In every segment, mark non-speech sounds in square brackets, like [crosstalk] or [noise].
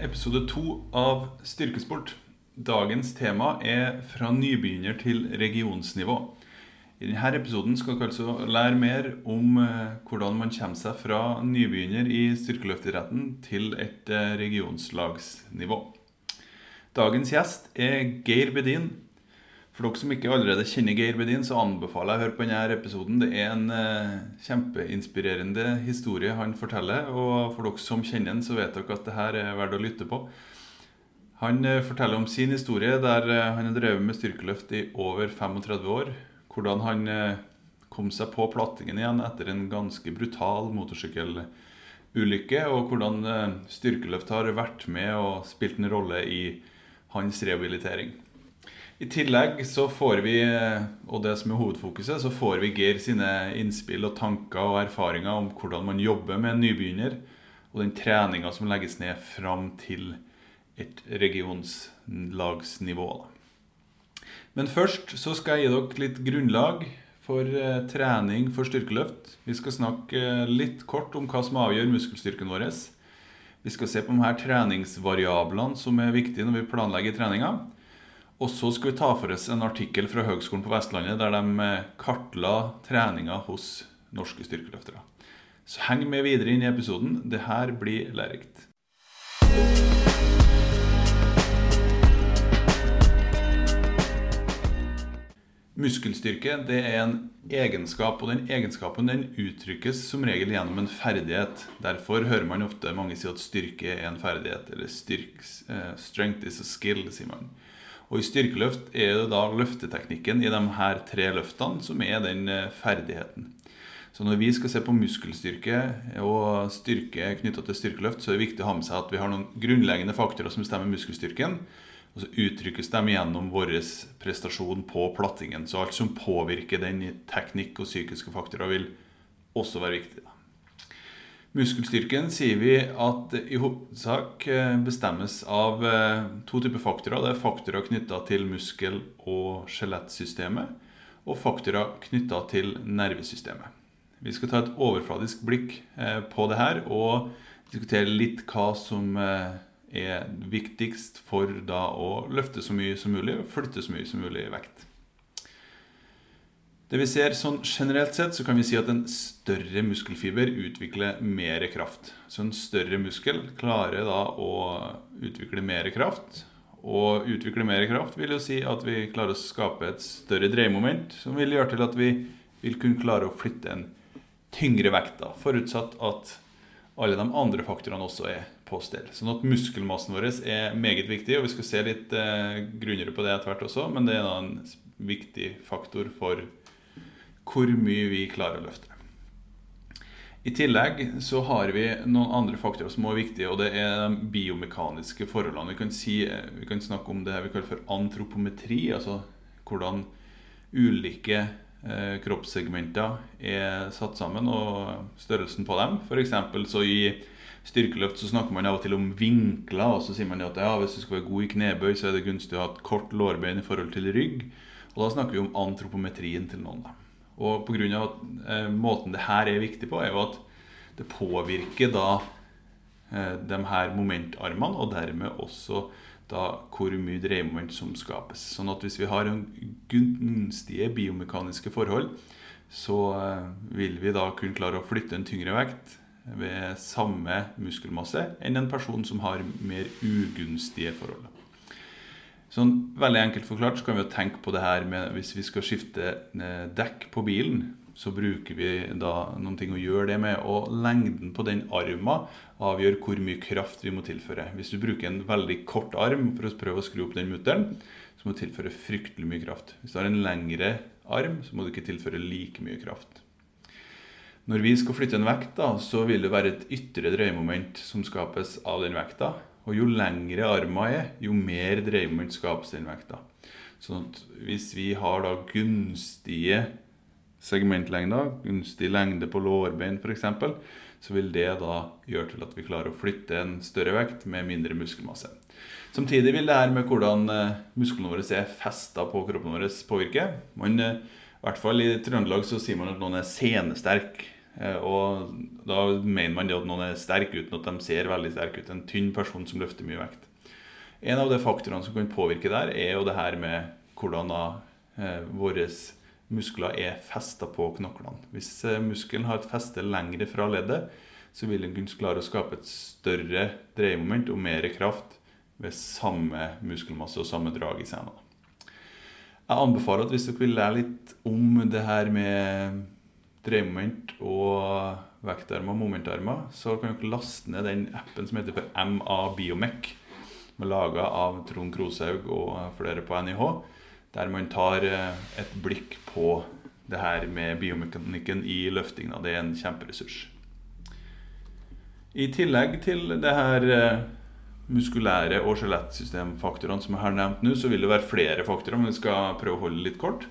episode to av Styrkesport. Dagens tema er 'Fra nybegynner til regionsnivå'. I denne episoden skal dere altså lære mer om eh, hvordan man kommer seg fra nybegynner i styrkeløftidretten til et eh, regionslagsnivå. Dagens gjest er Geir Bedin. For dere som ikke allerede kjenner Geir Bedin, så anbefaler jeg å høre på denne episoden. Det er en eh, kjempeinspirerende historie han forteller. Og for dere som kjenner han, så vet dere at det her er verdt å lytte på. Han eh, forteller om sin historie der eh, han har drevet med styrkeløft i over 35 år. Hvordan han eh, kom seg på plattingen igjen etter en ganske brutal motorsykkelulykke. Og hvordan eh, styrkeløft har vært med og spilt en rolle i hans rehabilitering. I tillegg så får vi, eh, og det som er hovedfokuset, så får vi Geir sine innspill og tanker og erfaringer om hvordan man jobber med en nybegynner, og den treninga som legges ned fram til et regionslagsnivå. Men først så skal jeg gi dere litt grunnlag for eh, trening for styrkeløft. Vi skal snakke eh, litt kort om hva som avgjør muskelstyrken vår. Vi skal se på de her treningsvariablene som er viktige når vi planlegger treninga. Og så skal vi ta for oss en artikkel fra Høgskolen på Vestlandet der de eh, kartla treninga hos norske styrkeløftere. Så heng med videre inn i episoden. Det her blir lærerikt. Muskelstyrke det er en egenskap, og den egenskapen den uttrykkes som regel gjennom en ferdighet. Derfor hører man ofte mange si at styrke er en ferdighet, eller styrk, eh, strength is a skill, sier man. Og i styrkeløft er det da løfteteknikken i de her tre løftene som er den eh, ferdigheten. Så når vi skal se på muskelstyrke og styrke knytta til styrkeløft, så er det viktig å ha med seg at vi har noen grunnleggende faktorer som bestemmer muskelstyrken. Og så uttrykkes de gjennom vår prestasjon på plattingen. Så alt som påvirker den i teknikk og psykiske faktorer, vil også være viktig. Muskelstyrken sier vi at i hovedsak eh, bestemmes av eh, to typer faktorer. Det er faktorer knytta til muskel- og skjelettsystemet, og faktorer knytta til nervesystemet. Vi skal ta et overfladisk blikk eh, på det her og diskutere litt hva som er viktigst for da å løfte så mye som mulig og flytte så mye som mulig i vekt. Det vi ser sånn Generelt sett så kan vi si at en større muskelfiber utvikler mer kraft. Så en større muskel klarer da å utvikle mer kraft. Og utvikle mer kraft vil jo si at vi klarer å skape et større dreiemoment, som vil gjøre til at vi vil kunne klare å flytte en tyngre vekt, da, forutsatt at alle de andre faktorene også er på stell. Sånn at muskelmassen vår er meget viktig, og vi skal se litt eh, grunnere på det etter hvert også, men det er da en viktig faktor for hvor mye vi klarer å løfte. I tillegg så har vi noen andre faktorer som er viktige, og det er de biomekaniske forholdene. Vi kan, si, vi kan snakke om det vi kaller for antropometri, altså hvordan ulike eh, kroppssegmenter er satt sammen, og størrelsen på dem. F.eks. så i styrkeløft så snakker man av og til om vinkler, og så sier man at ja, hvis du skal være god i knebøy, så er det gunstig å ha et kort lårbein i forhold til rygg. Og da snakker vi om antropometrien til noen. da. Og på grunn av Eh, måten det her er viktig på, er jo at det påvirker da eh, de her momentarmene, og dermed også da hvor mye dreiemoment som skapes. Sånn at hvis vi har en gunstige biomekaniske forhold, så eh, vil vi da kunne klare å flytte en tyngre vekt ved samme muskelmasse enn en person som har mer ugunstige forhold. Sånn Veldig enkelt forklart så kan vi jo tenke på det her med hvis vi skal skifte eh, dekk på bilen, så bruker vi da noen ting å gjøre det med. Og lengden på den armen avgjør hvor mye kraft vi må tilføre. Hvis du bruker en veldig kort arm for å prøve å skru opp den mutteren, så må du tilføre fryktelig mye kraft. Hvis du har en lengre arm, så må du ikke tilføre like mye kraft. Når vi skal flytte en vekt, da, så vil det være et ytre drøyemoment som skapes av den vekta. Og jo lengre armen er, jo mer dreier man den. Sånn at hvis vi har da gunstige segmentlengder, gunstig lengde på lårbein f.eks., så vil det da gjøre til at vi klarer å flytte en større vekt med mindre muskelmasse. Samtidig vil det her med hvordan eh, musklene våre er festa på kroppen vår, påvirke. Man, eh, I hvert fall i Trøndelag så sier man at noen er senesterk. Eh, og da mener man det at noen er sterk uten at de ser veldig sterke ut. En tynn person som løfter mye vekt. En av de faktorene som kan påvirke der, er jo det her med hvordan da eh, våre muskler er festa på knoklene. Hvis eh, muskelen har et feste lengre fra leddet, så vil den kunne klare å skape et større dreiemoment og mer kraft ved samme muskelmasse og samme drag i scenen. Jeg anbefaler at hvis dere vil lære litt om det her med dreiemoment og vektarmer og momentarmer, så kan dere laste ned den appen som heter for MA Biomec, som laga av Trond Kroshaug og flere på NIH, der man tar eh, et blikk på det her med biomekanikken i løftinga. Det er en kjemperessurs. I tillegg til det her eh, muskulære og skjelettsystemfaktorene som jeg har nevnt nå, så vil det være flere faktorer, men vi skal prøve å holde litt kort.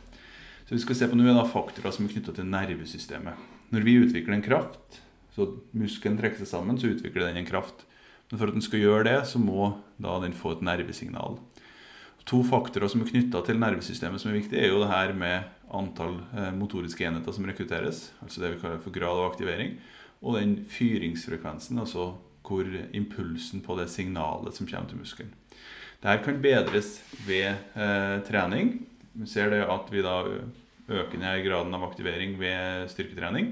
Så vi skal se på nå da faktorer som er knytta til nervesystemet. Når vi utvikler en kraft, så muskelen trekker seg sammen, så utvikler den en kraft. Men for at den skal gjøre det, så må da den få et nervesignal. To faktorer som er knytta til nervesystemet som er viktig, er jo det her med antall eh, motoriske enheter som rekrutteres, altså det vi kaller for grad av aktivering, og den fyringsfrekvensen, altså hvor impulsen på det signalet som kommer til muskelen. Dette kan bedres ved eh, trening. Vi ser det at vi da øker ned graden av aktivering ved styrketrening.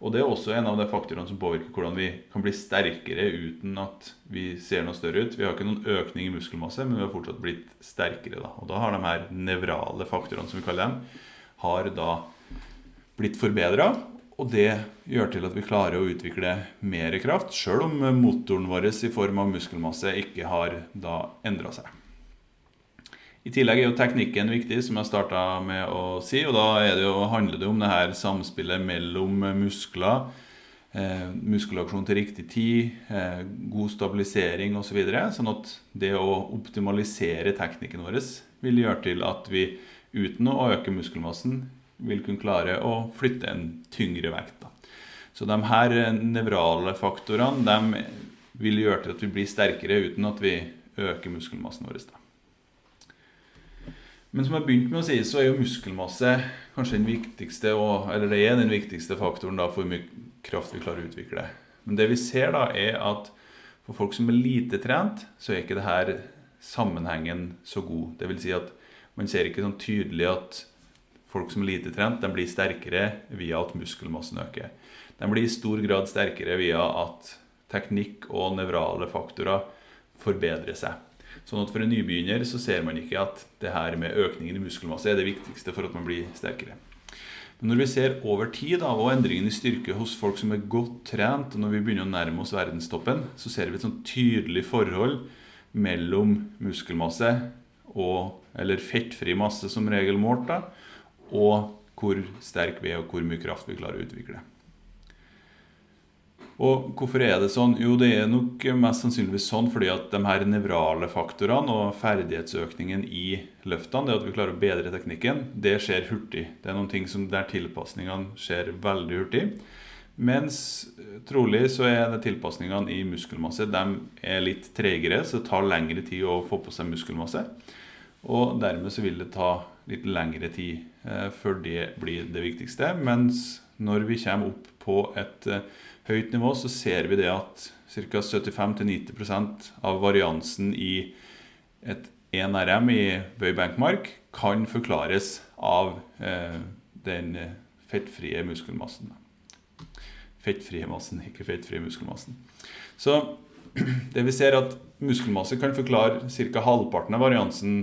Og det er også en av de faktorene som påvirker hvordan vi kan bli sterkere uten at vi ser noe større ut. Vi har ikke noen økning i muskelmasse, men vi har fortsatt blitt sterkere. Da. Og da har de her nevrale faktorene, som vi kaller dem, har da blitt forbedra. Og det gjør til at vi klarer å utvikle mer kraft, sjøl om motoren vår i form av muskelmasse ikke har da endra seg. I tillegg er jo teknikken viktig, som jeg starta med å si. Og da det jo, handler det om det her samspillet mellom muskler, eh, muskelaksjon til riktig tid, eh, god stabilisering osv. Så videre, sånn at det å optimalisere teknikken vår vil gjøre til at vi uten å øke muskelmassen vil kunne klare å flytte en tyngre vekt. Da. Så de her nevrale faktorene de vil gjøre til at vi blir sterkere uten at vi øker muskelmassen vår. Da. Men som jeg begynte med å si, så er jo muskelmasse kanskje den viktigste, eller det er den viktigste faktoren da, for hvor mye kraft vi klarer å utvikle. Men det vi ser da, er at for folk som er lite trent, så er ikke det her sammenhengen så god. Det vil si at man ser ikke sånn tydelig at folk som er lite trent, de blir sterkere via at muskelmassen øker. De blir i stor grad sterkere via at teknikk og nevrale faktorer forbedrer seg. Sånn at For en nybegynner så ser man ikke at det her med økningen i muskelmasse er det viktigste for at man blir sterkere. Men når vi ser over tid da, og endringen i styrke hos folk som er godt trent, og når vi begynner å nærme oss verdenstoppen, så ser vi et sånn tydelig forhold mellom muskelmasse og, eller fettfri masse som regel målt, da, og hvor sterk vi er, og hvor mye kraft vi klarer å utvikle. Og hvorfor er det sånn? Jo, det er nok mest sannsynligvis sånn fordi at de her nevrale faktorene og ferdighetsøkningen i løftene, det at vi klarer å bedre teknikken, det skjer hurtig. Det er noen ting som der tilpasningene skjer veldig hurtig. Mens trolig så er det tilpasningene i muskelmasse de er litt tregere, så det tar lengre tid å få på seg muskelmasse. Og dermed så vil det ta litt lengre tid eh, før det blir det viktigste. Mens når vi kommer opp på et eh, høyt nivå, så ser vi det at ca. 75-90% av variansen i et 1RM i bøy-benkmark kan forklares av eh, den fettfrie muskelmassen. Fettfrie massen, ikke fettfrie muskelmassen. Så [clears throat] det vi ser at muskelmasse kan forklare ca. halvparten av variansen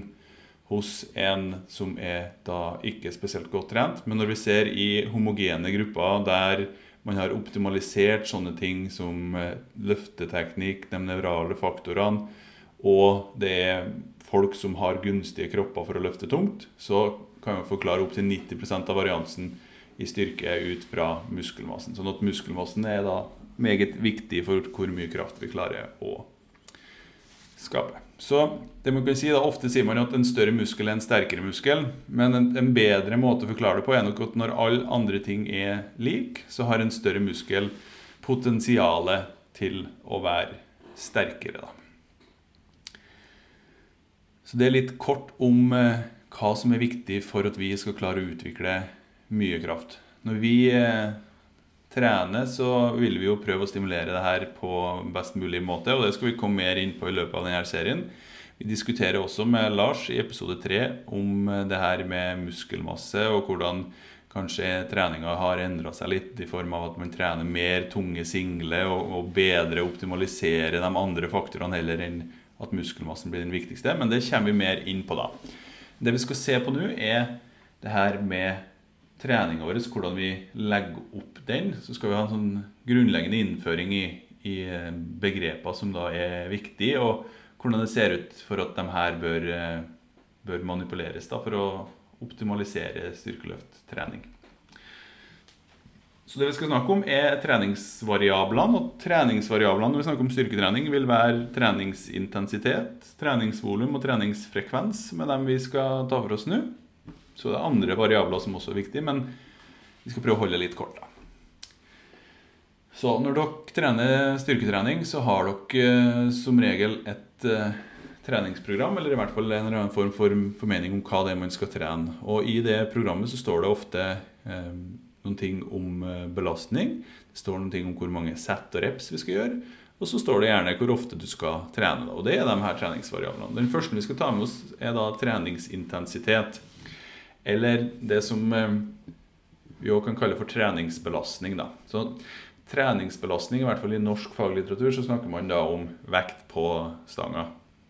hos en som er da ikke spesielt godt trent. Men når vi ser i homogene grupper der man har optimalisert sånne ting som eh, løfteteknikk, de nevrale faktorene, og det er folk som har gunstige kropper for å løfte tungt, så kan man forklare opptil 90% av variansen i styrke ut fra muskelmassen. Sånn at muskelmassen er da meget viktig for hvor mye kraft vi klarer å skape. Så det man kan si da, Ofte sier man at en større muskel er en sterkere muskel. Men en, en bedre måte å forklare det på er nok at når alle andre ting er lik, så har en større muskel potensialet til å være sterkere. da. Så det er litt kort om eh, hva som er viktig for at vi skal klare å utvikle mye kraft. Når vi eh, trener, så vil vi jo prøve å stimulere det her på best mulig måte. Og det skal vi komme mer inn på i løpet av denne serien. Vi diskuterer også med Lars i episode tre om det her med muskelmasse, og hvordan kanskje treninga har endra seg litt i form av at man trener mer tunge single og, og bedre optimaliserer de andre faktorene heller enn at muskelmassen blir den viktigste. Men det kommer vi mer inn på da. Det vi skal se på nå, er det her med treninga vår, hvordan vi legger opp den. Så skal vi ha en sånn grunnleggende innføring i, i eh, begreper som da er viktige, og hvordan det ser ut for at de her bør, eh, bør manipuleres da, for å optimalisere styrkeløfttrening. Så det vi skal snakke om, er treningsvariablene. Og treningsvariablene når vi snakker om styrketrening, vil være treningsintensitet, treningsvolum og treningsfrekvens med dem vi skal ta for oss nå. Så det er andre variabler som også er viktige, men vi skal prøve å holde litt kort. da. Så når dere trener styrketrening, så har dere eh, som regel et uh, treningsprogram, eller i hvert fall en eller annen form for formening om hva det er man skal trene. Og i det programmet så står det ofte uh, noen ting om belastning. Det står noen ting om hvor mange sett og reps vi skal gjøre. Og så står det gjerne hvor ofte du skal trene. Og det er de her treningsvariablene. Den første vi skal ta med oss, er da treningsintensitet. Eller det som eh, vi òg kan kalle for treningsbelastning. Da. Så treningsbelastning, i hvert fall i norsk faglitteratur, så snakker man da om vekt på stanga.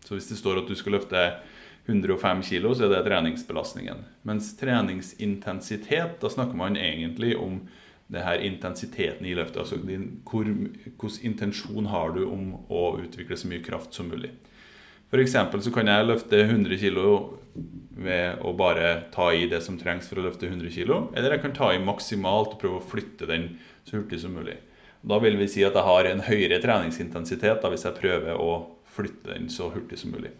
Så hvis det står at du skal løfte 105 kg, så er det treningsbelastningen. Mens treningsintensitet, da snakker man egentlig om det her intensiteten i løftet. Altså hvordan intensjon har du om å utvikle så mye kraft som mulig. F.eks. så kan jeg løfte 100 kg ved å bare ta i det som trengs for å løfte 100 kg. Eller jeg kan ta i maksimalt og prøve å flytte den så hurtig som mulig. Da vil vi si at jeg har en høyere treningsintensitet da, hvis jeg prøver å flytte den så hurtig som mulig.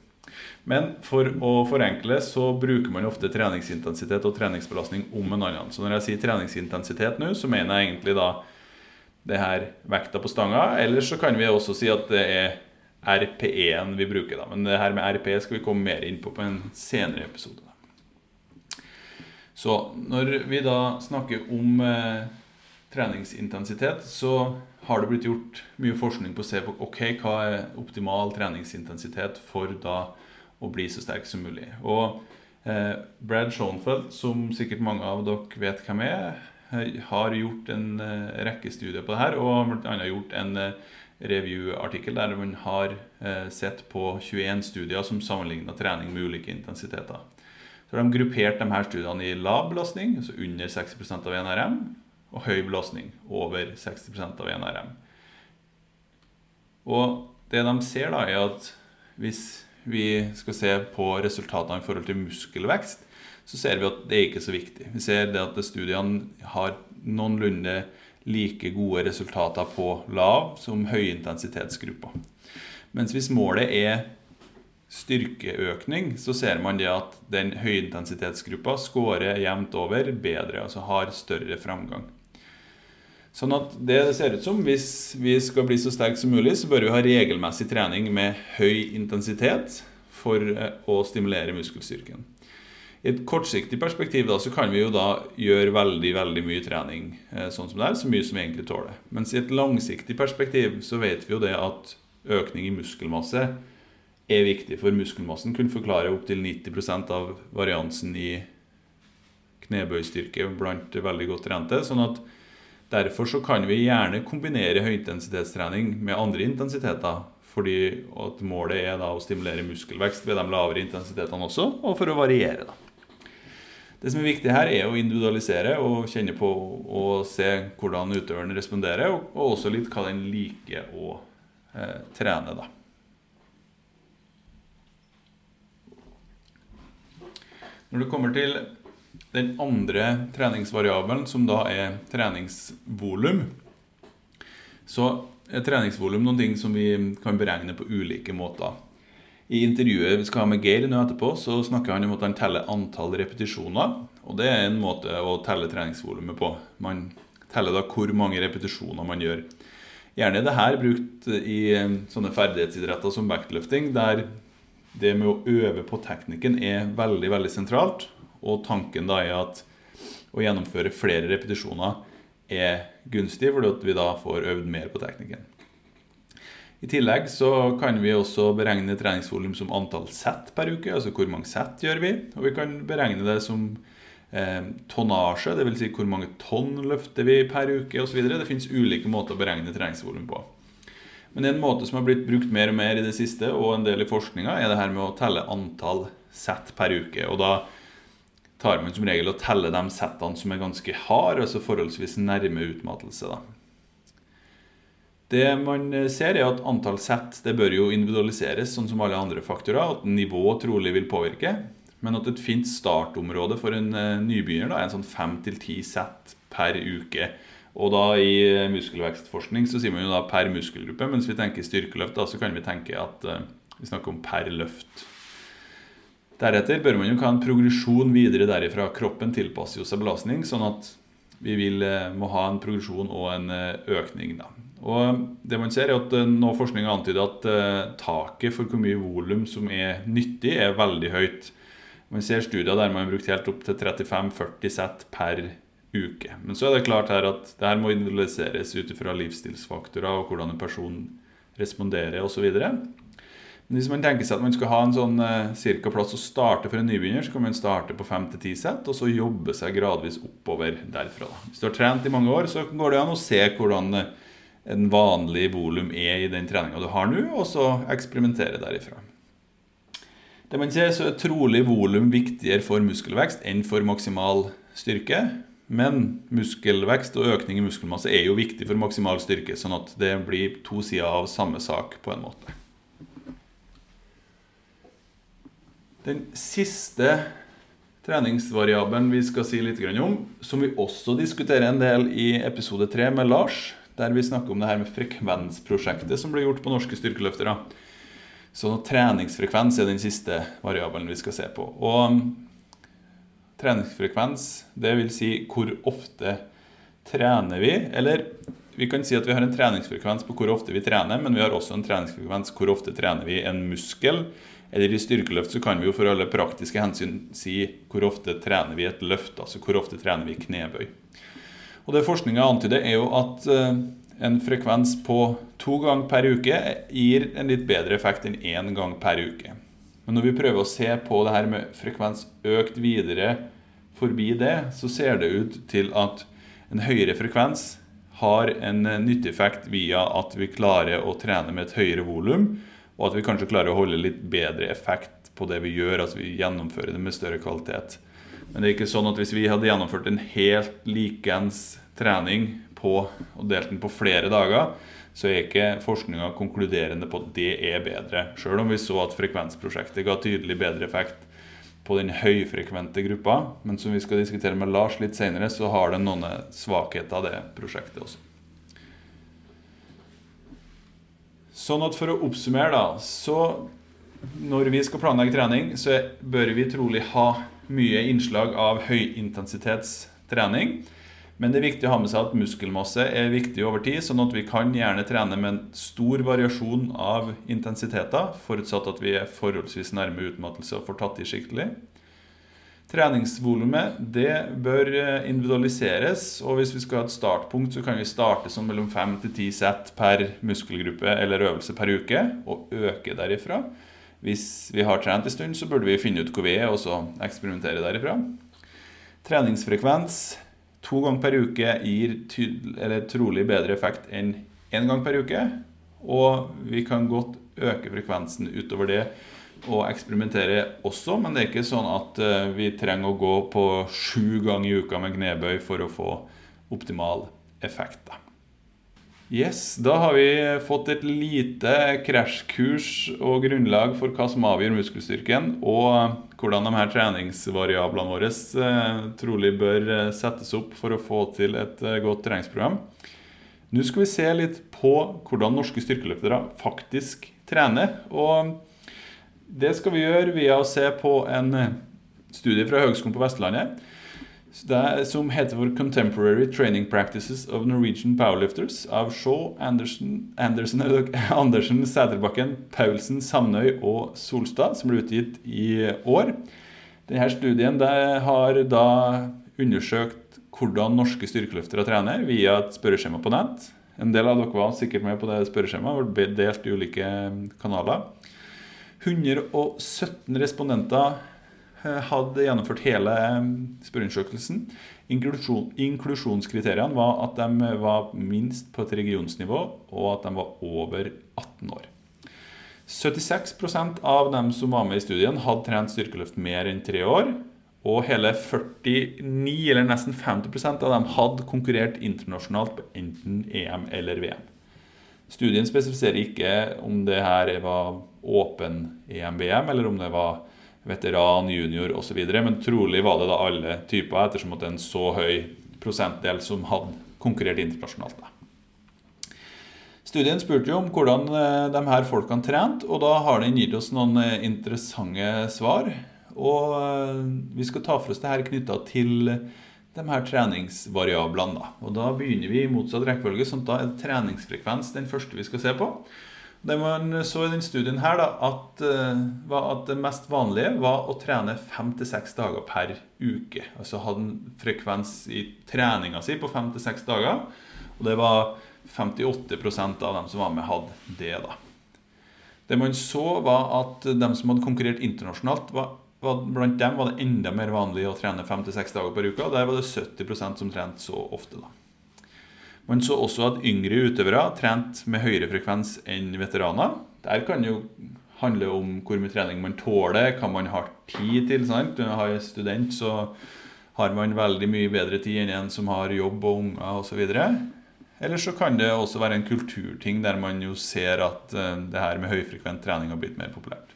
Men for å forenkle så bruker man ofte treningsintensitet og treningsbelastning om en annen. Så når jeg sier treningsintensitet nå, så mener jeg egentlig da det her vekta på stanga. Eller så kan vi også si at det er RPE-en vi bruker. da, Men det her med RPE skal vi komme mer inn på på en senere episode. Så når vi da snakker om eh, treningsintensitet, så har det blitt gjort mye forskning på å se på ok, hva er optimal treningsintensitet for da å bli så sterk som mulig. Og eh, Brad Schoenfeld, som sikkert mange av dere vet hvem er, har gjort en eh, rekke studier på det her, og bl.a. gjort en eh, review-artikkel der man har eh, sett på 21 studier som sammenligner trening med ulike intensiteter. Så har de gruppert de her studiene i lav belastning, altså under 60% av NRM, og høy belastning, over 60% av NRM. Og det de ser, da, er at hvis vi skal se på resultatene i forhold til muskelvekst, så ser vi at det er ikke så viktig. Vi ser det at studiene har noenlunde like gode resultater på lav som høyintensitetsgrupper. Mens hvis målet er styrkeøkning, så ser man det at den høyintensitetsgruppa scorer jevnt over bedre, altså har større framgang. Sånn at det ser ut som Hvis vi skal bli så sterke som mulig, så bør vi ha regelmessig trening med høy intensitet for eh, å stimulere muskelstyrken. I et kortsiktig perspektiv da, så kan vi jo da gjøre veldig veldig mye trening eh, sånn som det er, så mye som vi egentlig tåler. Mens i et langsiktig perspektiv så vet vi jo det at økning i muskelmasse er viktig. For muskelmassen kunne forklare opptil 90% av variansen i knebøystyrke blant veldig godt trente. sånn at Derfor så kan vi gjerne kombinere høyintensitetstrening med andre intensiteter. Fordi at målet er da å stimulere muskelvekst ved de lavere intensitetene også, og for å variere. da. Det som er viktig her, er å individualisere og kjenne på og se hvordan utøveren responderer, og, også litt hva den liker å eh, trene. da. Når det kommer til den andre treningsvariabelen, som da er treningsvolum, så er treningsvolum noen ting som vi kan beregne på ulike måter. I intervjuet vi skal ha med Geir nå etterpå, så snakker han om at han teller antall repetisjoner. Og det er en måte å telle treningsvolumet på. Man teller da hvor mange repetisjoner man gjør. Gjerne er det her brukt i eh, sånne ferdighetsidretter som vektløfting, der det med å øve på teknikken er veldig veldig sentralt. Og tanken da er at å gjennomføre flere repetisjoner er gunstig, fordi vi da får øvd mer på teknikken. I tillegg så kan vi også beregne treningsvolum som antall sett per uke. Altså hvor mange sett gjør vi. Og vi kan beregne det som eh, tonnasje, dvs. Si hvor mange tonn løfter vi per uke osv. Det finnes ulike måter å beregne treningsvolum på. Men en måte som har blitt brukt mer og mer i det siste, og en del i forskninga, er det her med å telle antall sett per uke. Og da tar man som regel å telle de settene som er ganske harde, altså forholdsvis nærme utmattelse. da. Det man ser, er at antall sett det bør jo individualiseres, sånn som alle andre faktorer. At nivå trolig vil påvirke. Men at et fint startområde for en eh, nybegynner da, er en sånn fem til ti sett per uke. Og da i muskelvekstforskning så sier man jo da per muskelgruppe, mens vi tenker styrkeløft, da, så kan vi tenke at vi snakker om per løft. Deretter bør man jo ha en progresjon videre derifra. Kroppen tilpasser jo seg belastning, sånn at vi vil, må ha en progresjon og en økning. da. Og det man ser er at eh, nå Forskninga antyder at uh, taket for hvor mye volum som er nyttig, er veldig høyt. Man ser studier der man har brukt helt opp til 35-40 sett per uke. Men så er det klart her at det her må individualiseres ut fra livsstilsfaktorer og hvordan en person responderer osv. Men hvis man tenker seg at man skal ha en sånn uh, cirka plass å starte for en nybegynner, så kan man starte på 5-10 sett, og så jobbe seg gradvis oppover derfra. Hvis du har trent i mange år, så går det an å se hvordan en vanlig volum er i den treninga du har nå, og så eksperimentere derifra. Det man ser, så er trolig volum viktigere for muskelvekst enn for maksimal styrke. Men muskelvekst og økning i muskelmasse er jo viktig for maksimal styrke, sånn at det blir to sider av samme sak på en måte. Den siste treningsvariabelen vi skal si litt om, som vi også diskuterer en del i episode tre med Lars, der vi snakker om det her med frekvensprosjektet som ble gjort på norske styrkeløftere. Så treningsfrekvens er den siste variabelen vi skal se på. Og um, treningsfrekvens, det vil si hvor ofte trener vi? Eller vi kan si at vi har en treningsfrekvens på hvor ofte vi trener, men vi har også en treningsfrekvens hvor ofte trener vi en muskel. Eller i styrkeløft så kan vi jo for alle praktiske hensyn si hvor ofte trener vi et løft. Altså hvor ofte trener vi knebøy. Og det forskninga antyder, er jo at eh, en frekvens på to ganger per uke gir en litt bedre effekt enn én gang per uke. Men når vi prøver å se på det her med frekvens økt videre forbi det, så ser det ut til at en høyere frekvens har en nytteeffekt via at vi klarer å trene med et høyere volum, og at vi kanskje klarer å holde litt bedre effekt på det vi gjør, altså vi gjennomfører det med større kvalitet. Men det er ikke sånn at hvis vi hadde gjennomført en helt likens trening på, og delt den på flere dager, så er ikke forskninga konkluderende på at det er bedre. Sjøl om vi så at frekvensprosjektet ga tydelig bedre effekt på den høyfrekvente gruppa. Men som vi skal diskutere med Lars litt senere, så har det noen svakheter det prosjektet også. Sånn at For å oppsummere, da, så når vi skal planlegge trening, så bør vi trolig ha mye innslag av høyintensitetstrening. Men det er viktig å ha med seg at muskelmasse er viktig over tid, sånn at vi kan gjerne trene med en stor variasjon av intensiteter, forutsatt at vi er forholdsvis nærme utmattelse og får tatt i skikkelig. Treningsvolumet bør individualiseres, og hvis vi skal ha et startpunkt, så kan vi starte som mellom 5 til 10 sett per muskelgruppe eller øvelse per uke, og øke derifra. Hvis vi har trent en stund, så burde vi finne ut hvor vi er, og så eksperimentere derifra. Treningsfrekvens to ganger per uke gir trolig bedre effekt enn én gang per uke. Og vi kan godt øke frekvensen utover det og eksperimentere også, men det er ikke sånn at eh, vi trenger å gå på sju ganger i uka med knebøy for å få optimal effekt. Da. Yes, Da har vi fått et lite krasjkurs og grunnlag for hva som avgjør muskelstyrken, og hvordan de her treningsvariablene våre eh, trolig bør eh, settes opp for å få til et eh, godt treningsprogram. Nå skal vi se litt på hvordan norske styrkeløftere faktisk trener. og Det skal vi gjøre via å se på en studie fra Høgskolen på Vestlandet det som heter for 'Contemporary Training Practices of Norwegian Powerlifters' av Shaw, Andersen, Andersen, Sæterbakken, Paulsen, Samnøy og Solstad, som ble utgitt i år. Denne studien har da undersøkt hvordan norske styrkeløftere trener via et spørreskjema på nett. En del av dere var sikkert med på det spørreskjemaet. ble delt i ulike kanaler. 117 respondenter hadde gjennomført hele spørreundersøkelsen. Inklusjon, inklusjonskriteriene var at de var minst på et regionsnivå, og at de var over 18 år. 76% av dem som var med i studien, hadde trent styrkeløft mer enn tre år. Og hele 49, eller nesten 50% av dem hadde konkurrert internasjonalt på enten EM eller VM. Studien spesifiserer ikke om det her var åpen EM-VM, eller om det var veteran, junior osv. Men trolig var det da alle typer, ettersom at det er en så høy prosentdel som hadde konkurrert internasjonalt. Da. Studien spurte jo om hvordan eh, de her folkene trente, og da har den gitt oss noen eh, interessante svar. Og eh, vi skal ta for oss det her knytta til de her treningsvariablene. Da. Og da begynner vi i motsatt rekkefølge, sånn at da er treningsfrekvens den første vi skal se på. Det man så i den studien her, da, at, uh, at det mest vanlige var å trene fem til seks dager per uke. Altså hadde en frekvens i treninga si på fem til seks dager. Og det var 58% av dem som var med, hadde det. da. Det man så, var at dem som hadde konkurrert internasjonalt, var, var, blant dem var det enda mer vanlig å trene fem til seks dager per uke. Og der var det 70% som trente så ofte. da. Man så også at yngre utøvere trente med høyere frekvens enn veteraner. Der kan jo handle om hvor mye trening man tåler, hva man har tid til. sant? Når man har student, så har man veldig mye bedre tid enn en som har jobb og unger osv. Eller så kan det også være en kulturting der man jo ser at eh, det her med høyfrekvent trening har blitt mer populært.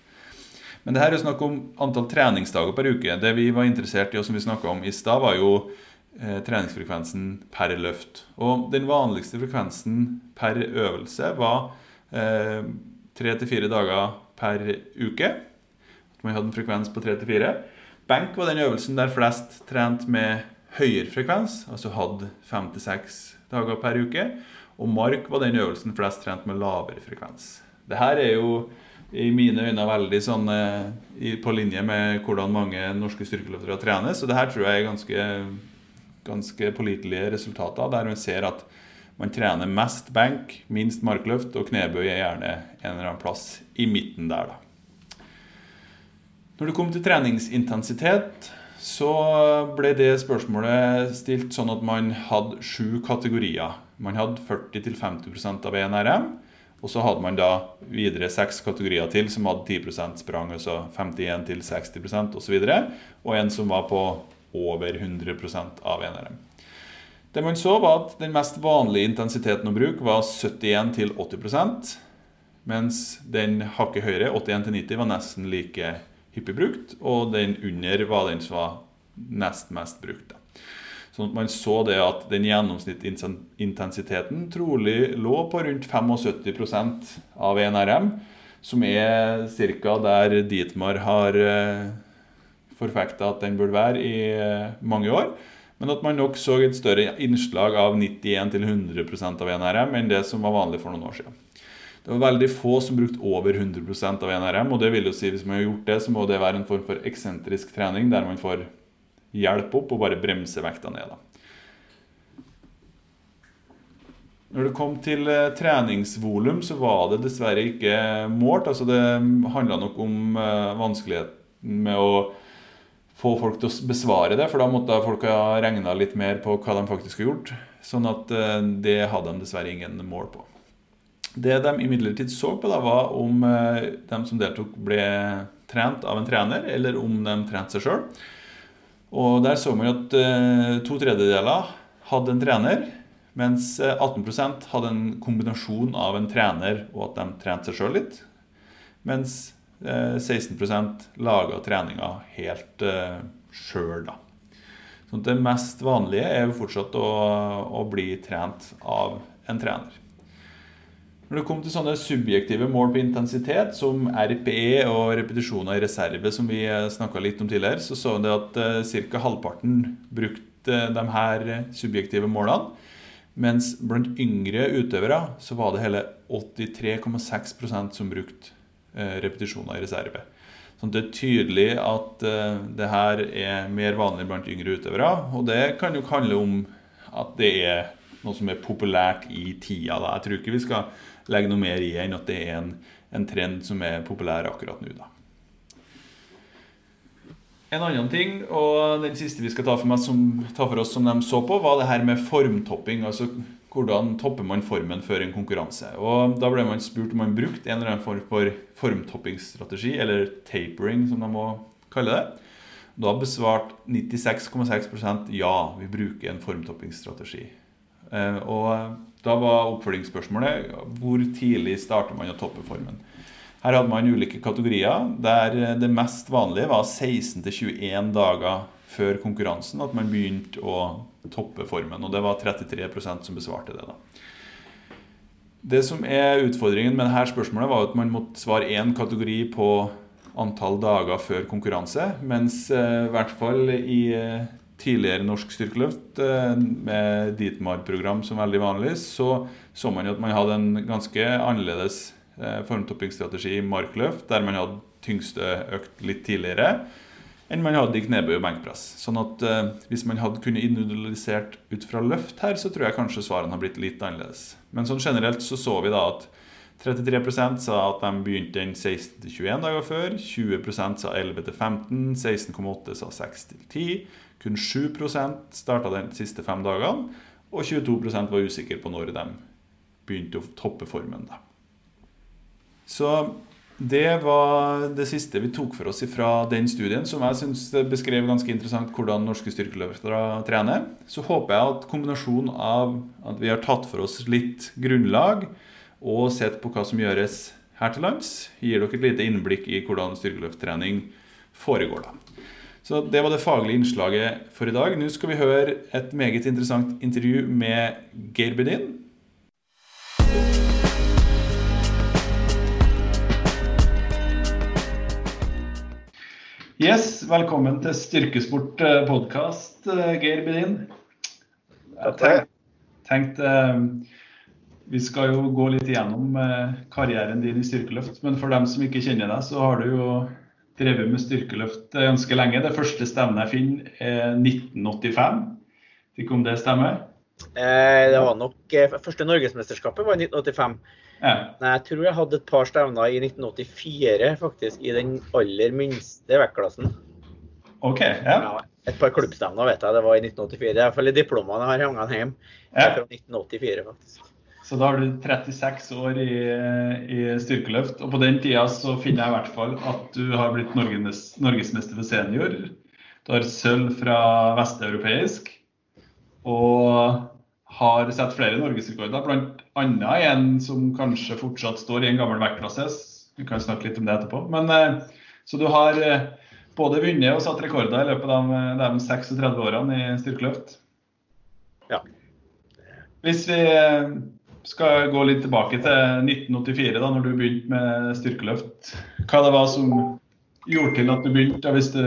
Men det her er snakk om antall treningsdager per uke. Det vi var interessert i, og som vi snakka om i stad, var jo treningsfrekvensen per løft. Og den vanligste frekvensen per øvelse var eh, tre til fire dager per uke. Man hadde en frekvens på tre til fire. Benk var den øvelsen der flest trente med høyere frekvens, altså hadde fem til seks dager per uke. Og mark var den øvelsen flest trente med lavere frekvens. Det her er jo i mine øyne veldig sånn eh, på linje med hvordan mange norske styrkeløftere trener. Så det her tror jeg er ganske ganske pålitelige resultater, der man ser at man trener mest benk, minst markløft, og knebøy er gjerne en eller annen plass i midten der. da. Når det kom til treningsintensitet, så ble det spørsmålet stilt sånn at man hadde sju kategorier. Man hadde 40-50% av NRM, og så hadde man da videre seks kategorier til som hadde 10% sprang, altså 51-60% osv. Og en som var på over 100% av NRM. Det man så, var at den mest vanlige intensiteten å bruke var 71-80% mens den hakket høyere, 81-90, var nesten like hyppig brukt. Og den under var den som var nest mest brukt. Sånn at man så det at den gjennomsnittsintensiteten trolig lå på rundt 75% av NRM, som er ca. der Dietmar har eh, forfekta at den burde være i eh, mange år. Men at man nok så et større innslag av 91-100% av NRM enn det som var vanlig for noen år siden. Det var veldig få som brukte over 100% av NRM. og det vil jo si Hvis man har gjort det, så må det være en form for eksentrisk trening der man får hjelp opp og bare bremse vekta ned. da. Når det kom til eh, treningsvolum, så var det dessverre ikke målt. altså Det handla nok om uh, vanskeligheten med å få folk til å besvare det, for da måtte folk ha regna litt mer på hva de faktisk har gjort. Sånn at eh, det hadde de dessverre ingen mål på. Det de imidlertid så på, da, var om eh, de som deltok, ble trent av en trener, eller om de trente seg sjøl. Og der så man at eh, to tredjedeler hadde en trener, mens 18% hadde en kombinasjon av en trener og at de trente seg sjøl litt. Mens 16 eh, laga treninga helt uh, sjøl, da. Så det mest vanlige er jo fortsatt å, å, bli trent av en trener. Når det kom til sånne subjektive mål på intensitet, som RPE og repetisjoner i reserve, som vi eh, snakka litt om tidligere, så så vi at ca. halvparten brukte de her subjektive målene. Mens blant yngre utøvere så var det hele 83,6% som brukte Eh, repetisjoner i reserve. Så det er tydelig at uh, det her er mer vanlig blant yngre utøvere. Og det kan jo handle om at det er noe som er populært i tida. Da. Jeg tror ikke vi skal legge noe mer i enn at det er en, en trend som er populær akkurat nå. da. En annen ting, og den siste vi skal ta for, som, ta for, oss som de så på, var det her med formtopping. Altså hvordan topper man formen før en konkurranse. Og Da ble man spurt om man brukte en eller annen form for formtoppingsstrategi, eller tapering som de må kalle det. Da besvarte 96,6% ja, vi bruker en formtoppingsstrategi. Eh, og da var oppfølgingsspørsmålet hvor tidlig starter man å toppe formen. Her hadde man ulike kategorier, der det mest vanlige var 16-21 dager før konkurransen at man begynte å toppe formen. Og det var 33% som besvarte det. da. Det som er utfordringen med dette spørsmålet, var at man måtte svare én kategori på antall dager før konkurranse, mens eh, i hvert fall i eh, tidligere norsk styrkeløft eh, med Dietmar-program som veldig vanlig, så så man jo at man hadde en ganske annerledes formtoppingsstrategi i markløft, der man hadde tyngste økt litt tidligere enn man hadde i knebøy og benkpress. Sånn at eh, Hvis man hadde kunnet individualisert ut fra løft her, så tror jeg kanskje svarene har blitt litt annerledes. Men sånn generelt så så vi da at 33% sa at de begynte den 16-21 dager før. 20% sa 11-15. 16,8 sa 6-10. Kun 7% starta de siste fem dagene. Og 22% var usikre på når de begynte å toppe formen. da. Så det var det siste vi tok for oss fra den studien, som jeg syns beskrev ganske interessant hvordan norske styrkeløftere trener. Så håper jeg at kombinasjonen av at vi har tatt for oss litt grunnlag og sett på hva som gjøres her til lands, gir dere et lite innblikk i hvordan styrkeløfttrening foregår. da. Så Det var det faglige innslaget for i dag. Nå skal vi høre et meget interessant intervju med Geir Bedin, Yes, velkommen til Styrkesport eh, podkast, eh, Geir Bedin. Jeg tenkte eh, Vi skal jo gå litt igjennom karrieren din i styrkeløft. Men for dem som ikke kjenner deg, så har du jo drevet med styrkeløft ganske lenge. Det første stevnet jeg finner, er 1985. Fikk om det stemmer? Det var nok Første norgesmesterskapet var i 1985. Ja. Nei, jeg tror jeg hadde et par stevner i 1984, faktisk, i den aller minste vektklassen. Ok, ja. ja. Et par klubbstevner vet jeg det var i 1984. Det er iallfall i diplomene jeg har hengt hjem. Ja. Fra 1984, faktisk. Så da har du 36 år i, i, styrkeløft. Og på den tida så finner jeg i hvert fall at du har blitt Norges, norgesmester for senior. Du har sølv fra vesteuropeisk. Og har sett flere norgesrekorder, bl.a. en som kanskje fortsatt står i en gammel vektklasse. Vi kan snakke litt om det etterpå. Men, eh, så du har eh, både vunnet og satt rekorder i løpet av de, de 36 årene i styrkeløft. Ja. Hvis vi eh, skal gå litt tilbake til 1984, da når du begynte med styrkeløft. Hva det var som gjorde til at du begynte, hvis du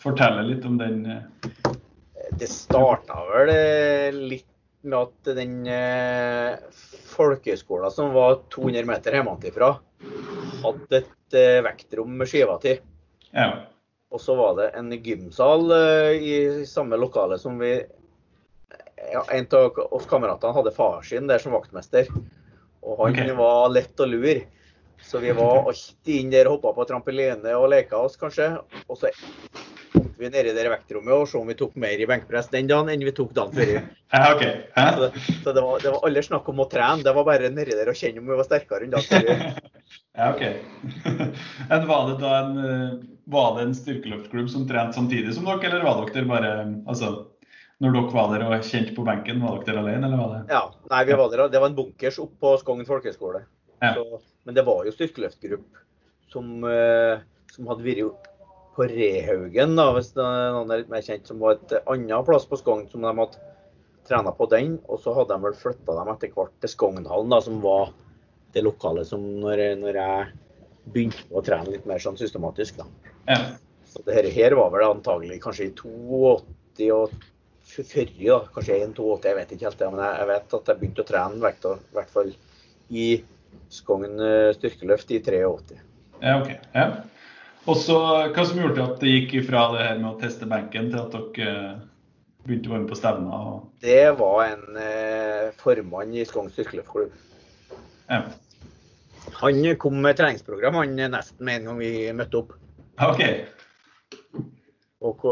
forteller litt om den? Det starta vel eh, litt med at den eh, folkehøgskolen som var 200 meter hjemmefra, hadde et eh, vektrom med skiva til. Ja. Og så var det en gymsal eh, i samme lokale som vi ja, En av oss kameratene hadde far sin der som vaktmester. Og han okay. var lett å lure. Så vi var alltid inn der og hoppa på trampoline og leka oss, kanskje. Og så vi nede i det vektrommet og så om vi tok mer i benkpress den dagen enn vi tok dagen før. [laughs] Ja, okay. Så, så det, var, det var aldri snakk om å trene, det var bare nedi der å kjenne om vi var sterkere enn dagen før. [laughs] Ja, OK. [laughs] Var det da en, eh, var det en styrkeløftklubb som trente samtidig som dere, eller var dere bare altså, når dere var der og kjente på benken, var dere alene, eller var det? Ja, nei, vi var der. Det var en bunkers oppe på Skogn folkehøgskole. Ja. Men det var jo styrkeløftgruppe som, uh, som hadde vært på Rehaugen, da, hvis noen er litt mer kjent, som var et annet plass på Skogn som de hadde trena på den. Og så hadde de vel flytta dem etter hvert til Skognhallen, da, som var det lokale som når, når jeg begynte å trene litt mer sånn systematisk. da. Ja. Så det her var vel antagelig kanskje i 82 og 40, da. Kanskje 1-82, jeg vet ikke helt det. Men jeg, vet at jeg begynte å trene i hvert fall i Skogn eh, styrkeløft i 83. Ja, ok. Ja. Og så Hva som gjorde at det gikk fra det her med å teste benken til at dere eh, begynte å være med på stevner? Og... Det var en eh, formann i Skogn sykkelklubb. Ja. Han kom med treningsprogram han nesten med en gang vi møtte opp. Ok. Og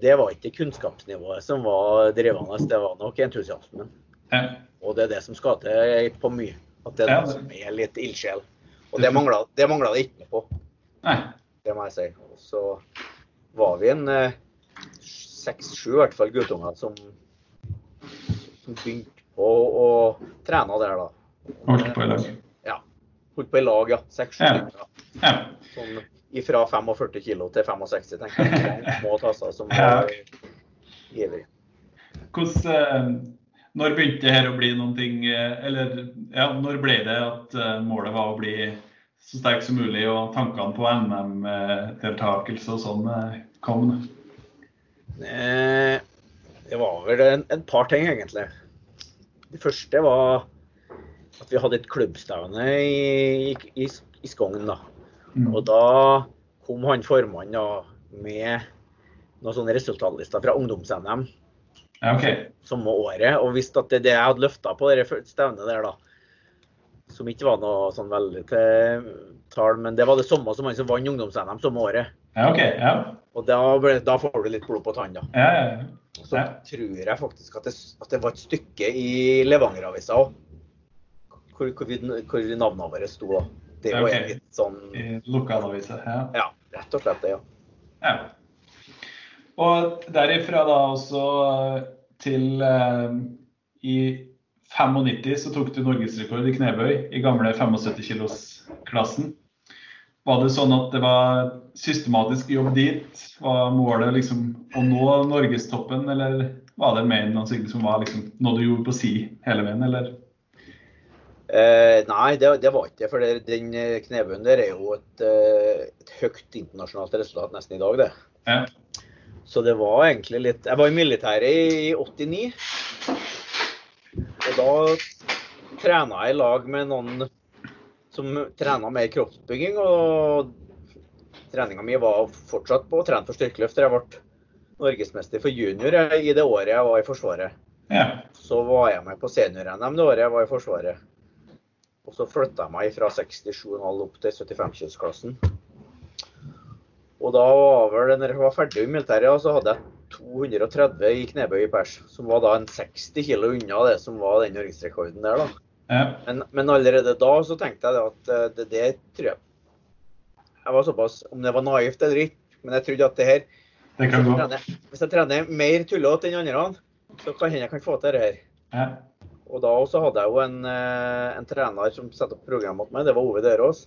det var ikke kunnskapsnivået som var drivende, det var nok entusiasmen. Ja. Og det er det som skal til på mye. At det er noe som er litt ildsjel. Og det mangla det, det ikke på. Nei. Det må jeg si. Og så var vi en eh, seks-sju i hvert fall guttunger som, som begynte på å trene der, da. Holdt på i lag? Ja. Holdt på i lag, ja. Seks-sju ja. ja. Sånn fra 45 kilo til 65, tenker jeg. [laughs] Små tasser som var ivrig. Hvordan, eh, når begynte det her å bli noen ting eh, Eller ja, når ble det at målet var å bli så sterk som mulig, og tankene på NM-deltakelse og sånn kom? Eh, det var vel en, en, par ting, egentlig. Det første var at vi hadde et klubbstevne i, i, i Skogn. da. Mm. Og da kom han formannen da, med noen sånne resultatlister fra ungdoms-NM okay. samme året, og visste at det, det jeg hadde løfta på det stevnet der, da, som ikke var noe sånn veldig til tall, men det var det samme som han som vant ungdoms-NM samme året. Ja, ok, ja. Og da, da, får du litt blod på tann, da. Ja, ja, Så tror jeg faktisk at det, at det var et stykke i Levanger-avisa òg, hvor, hvor, hvor, navnene våre sto. da. Det var okay. litt sånn I lokalavisa, ja. Ja, rett og slett det, ja. ja. Og derifra da også til uh, i 95 så tok du norgesrekord i knebøy i gamle 75 kilos-klassen. Var det sånn at det var systematisk jobb dit? Var målet liksom å nå norgestoppen, eller var det mer noe som var liksom noe du gjorde på si hele veien, eller? Eh, nei, det, det, var ikke det. For det, den eh, knebøyen der er jo et, eh, et, høyt internasjonalt resultat nesten i dag, det. Ja. Så det var egentlig litt Jeg var i militæret i 89. Og da trena jeg i lag med noen som trena mer kroppsbygging. Og treninga mi var fortsatt på å trene for styrkeløfter. Jeg ble norgesmester for junior i det året jeg var i Forsvaret. Ja. Så var jeg med på senior-NM det året jeg var i Forsvaret. Og så flytta jeg meg fra 67,5 opp til 75-kilosklassen. Og da var vel, når jeg var ferdig i militæret, så hadde jeg 230 i knebøy i pers. Som var da en 60 kg unna det som var den norgesrekorden der, da. Ja. Men, men, allerede da så tenkte jeg at eh, det, det tror jeg Jeg var såpass Om det var naivt eller ikke, men jeg trodde at det her det kan hvis, jeg trener, hvis jeg trener mer tullete enn andre, så kan hende jeg kan få til det her. Ja. Og da også hadde jeg jo en, eh, en trener som satte opp programmet mot meg. Det var Ove Dørås.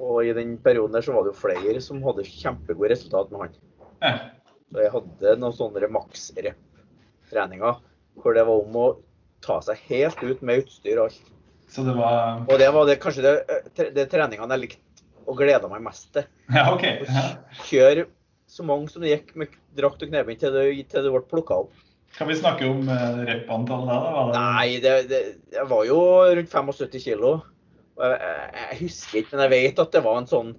Og i den perioden der så var det jo flere som hadde kjempegode resultat med han. Ja. Så jeg hadde noen sånne maks-rep-treninger hvor det var om å ta seg helt ut med utstyr og alt. Så det var Og det var det, kanskje det, eh, det treningene jeg likte og gleda meg mest til. Ja, ok. Ja. Kjøre så mange som det gikk med drakt og knebind til, til, det ble plukka opp. Kan vi snakke om uh, rep-antall da? da? Det... Nei, det, det, det, var jo rundt 75 kilo. Jeg, jeg, jeg, husker ikke, men jeg vet at det var en sånn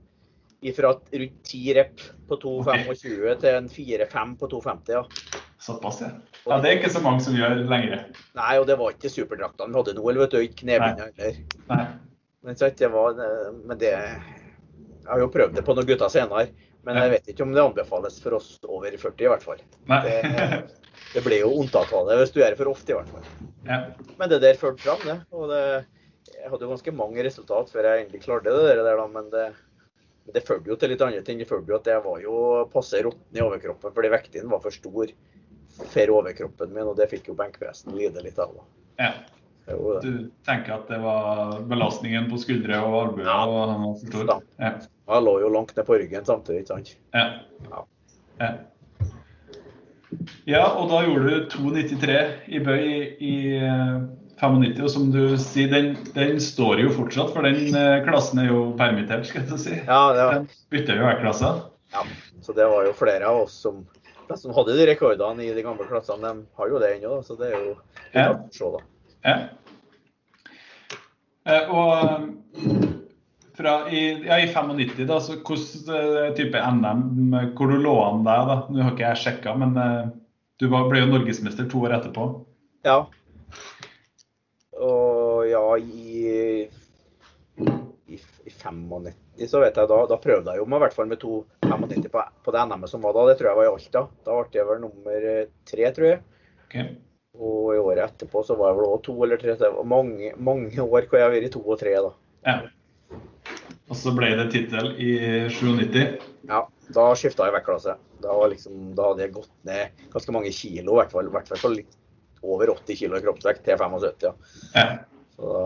fra rundt 10 rep på 2,25 okay. til en 4-5 på 2,50. ja. Såpass, ja. ja. Det er ikke så mange som gjør lenger. Nei, og det var ikke superdraktene vi hadde nå, eller vet du, ikke heller. Men, det var, men det Jeg har jo prøvd det på noen gutter senere, men jeg vet ikke om det anbefales for oss over 40 i hvert fall. Det, det blir jo unntak av det hvis du gjør det for ofte i hvert fall. Ja. Men det der førte fram, det. Og det, jeg hadde jo ganske mange resultat før jeg egentlig klarte det der, men det, det førte jo til litt andre ting. Det førte jo at jeg var jo passe råtten i overkroppen fordi vekten var for stor for overkroppen min, og det fikk jo benkpressen lide litt av. Ja. Du tenker at det var belastningen på skuldre og albuer? Ja. og han var for stor? Ja. Jeg lå jo langt ned på ryggen samtidig, ikke sant? Ja. ja. ja. Ja, og da gjorde du 2,93 i bøy i 95, eh, og som du sier, den, den står jo fortsatt, for den eh, klassen er jo permittert, skal jeg si. Ja, ja. Den bytter jo hver klasse. Ja, så det var jo flere av oss som som hadde de rekordene i de gamle klassene, de har jo det ennå. Så det er jo ja. se, da. Ja. Eh, og fra i, ja, i 95, da, så hvilken type NM hvor du lå an der? da? Nå har ikke jeg sjekka, men du ble jo norgesmester to år etterpå. Ja. Og ja, i, i, i 95 så vet jeg, da, da prøvde jeg jo meg i hvert fall med 2,95 på, på det NM-et som var da. Det tror jeg var i Alta. Da ble jeg vel nummer tre, tror jeg. Okay. Og i året etterpå så var jeg vel òg to eller tre. Det var Mange, mange år hvor jeg har vært to og tre, da. Ja. Og så ble det tittel i 97? Ja, da skifta jeg vektklasse. Da, liksom, da hadde jeg gått ned ganske mange kilo, i hvert fall, hvert fall litt over 80 kilo i kroppsvekt til 75. Ja. ja. Så da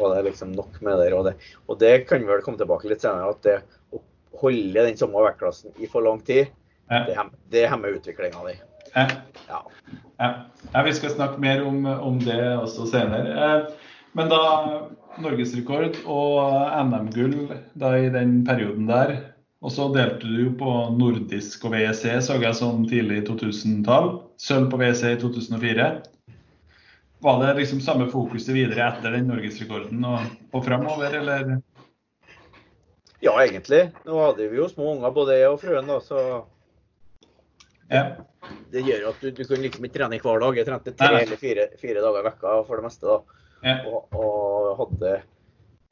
var det liksom nok med det. Og det, og det kan vi vel komme tilbake litt senere, at det å holde den samme vektklassen i for lang tid, ja. det, hemmer, det hemmer utviklinga di. Ja. Ja. ja. Vi skal snakke mer om, om det også senere. Eh, men da norgesrekord og NM-gull i den perioden der. Og så delte du på nordisk og WEC, så jeg sånn tidlig 2000-tall. Sølv på WC i 2004. Var det liksom samme fokuset videre etter den norgesrekorden og, og framover, eller? Ja, egentlig. Nå hadde vi jo små unger, både jeg og frøen, da, så ja. Det gjør at du, du kunne liksom ikke trene hver dag. Jeg trente tre eller fire, fire dager i vekka for det meste. da. Ja. Og, og, hadde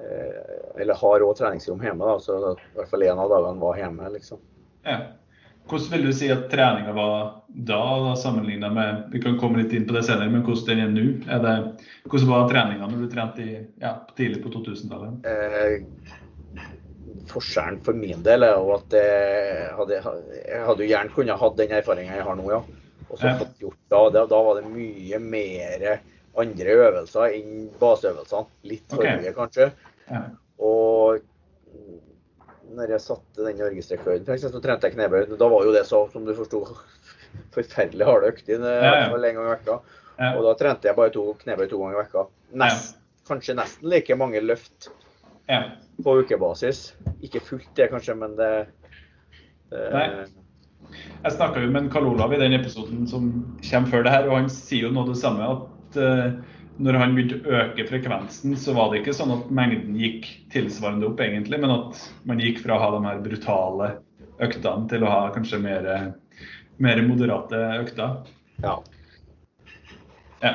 eh, Eller har òg treningsrom hjemme, da, så i hvert fall én av dagene var hjemme. liksom. Ja. Hvordan vil du si at treninga var da, da sammenligna med Vi kan komme litt inn på det senere, men hvordan den er nå? Hvordan var treninga når du trente i, ja, tidlig på 2000-tallet? Eh, forskjellen for min del er jo at jeg hadde, jeg hadde jo gjerne kunnet hatt den erfaringa jeg har nå, ja. Og så fått gjort da, da, da var det mye mer andre øvelser enn baseøvelsene. Litt for Ok. mye, kanskje. Ja. Og når jeg satte den norgesrekorden, så trente jeg knebøy. Da var jo det så, som du forsto, [laughs] forferdelig harde økter. Ja, ja. en gang i vekka. Ja. Og da trente jeg bare to knebøy to ganger i vekka. Nest, Kanskje nesten like mange løft på ukebasis. Ikke fullt det, kanskje, men det, det Nei. Jeg snakka med Karl Olav i den episoden som kommer før det her, og han sier jo noe det samme. At eh, når han begynte å øke frekvensen, så var det ikke sånn at mengden gikk tilsvarende opp, egentlig, men at man gikk fra å ha de her brutale øktene til å ha kanskje mer, mer moderate økter. Ja. Ja.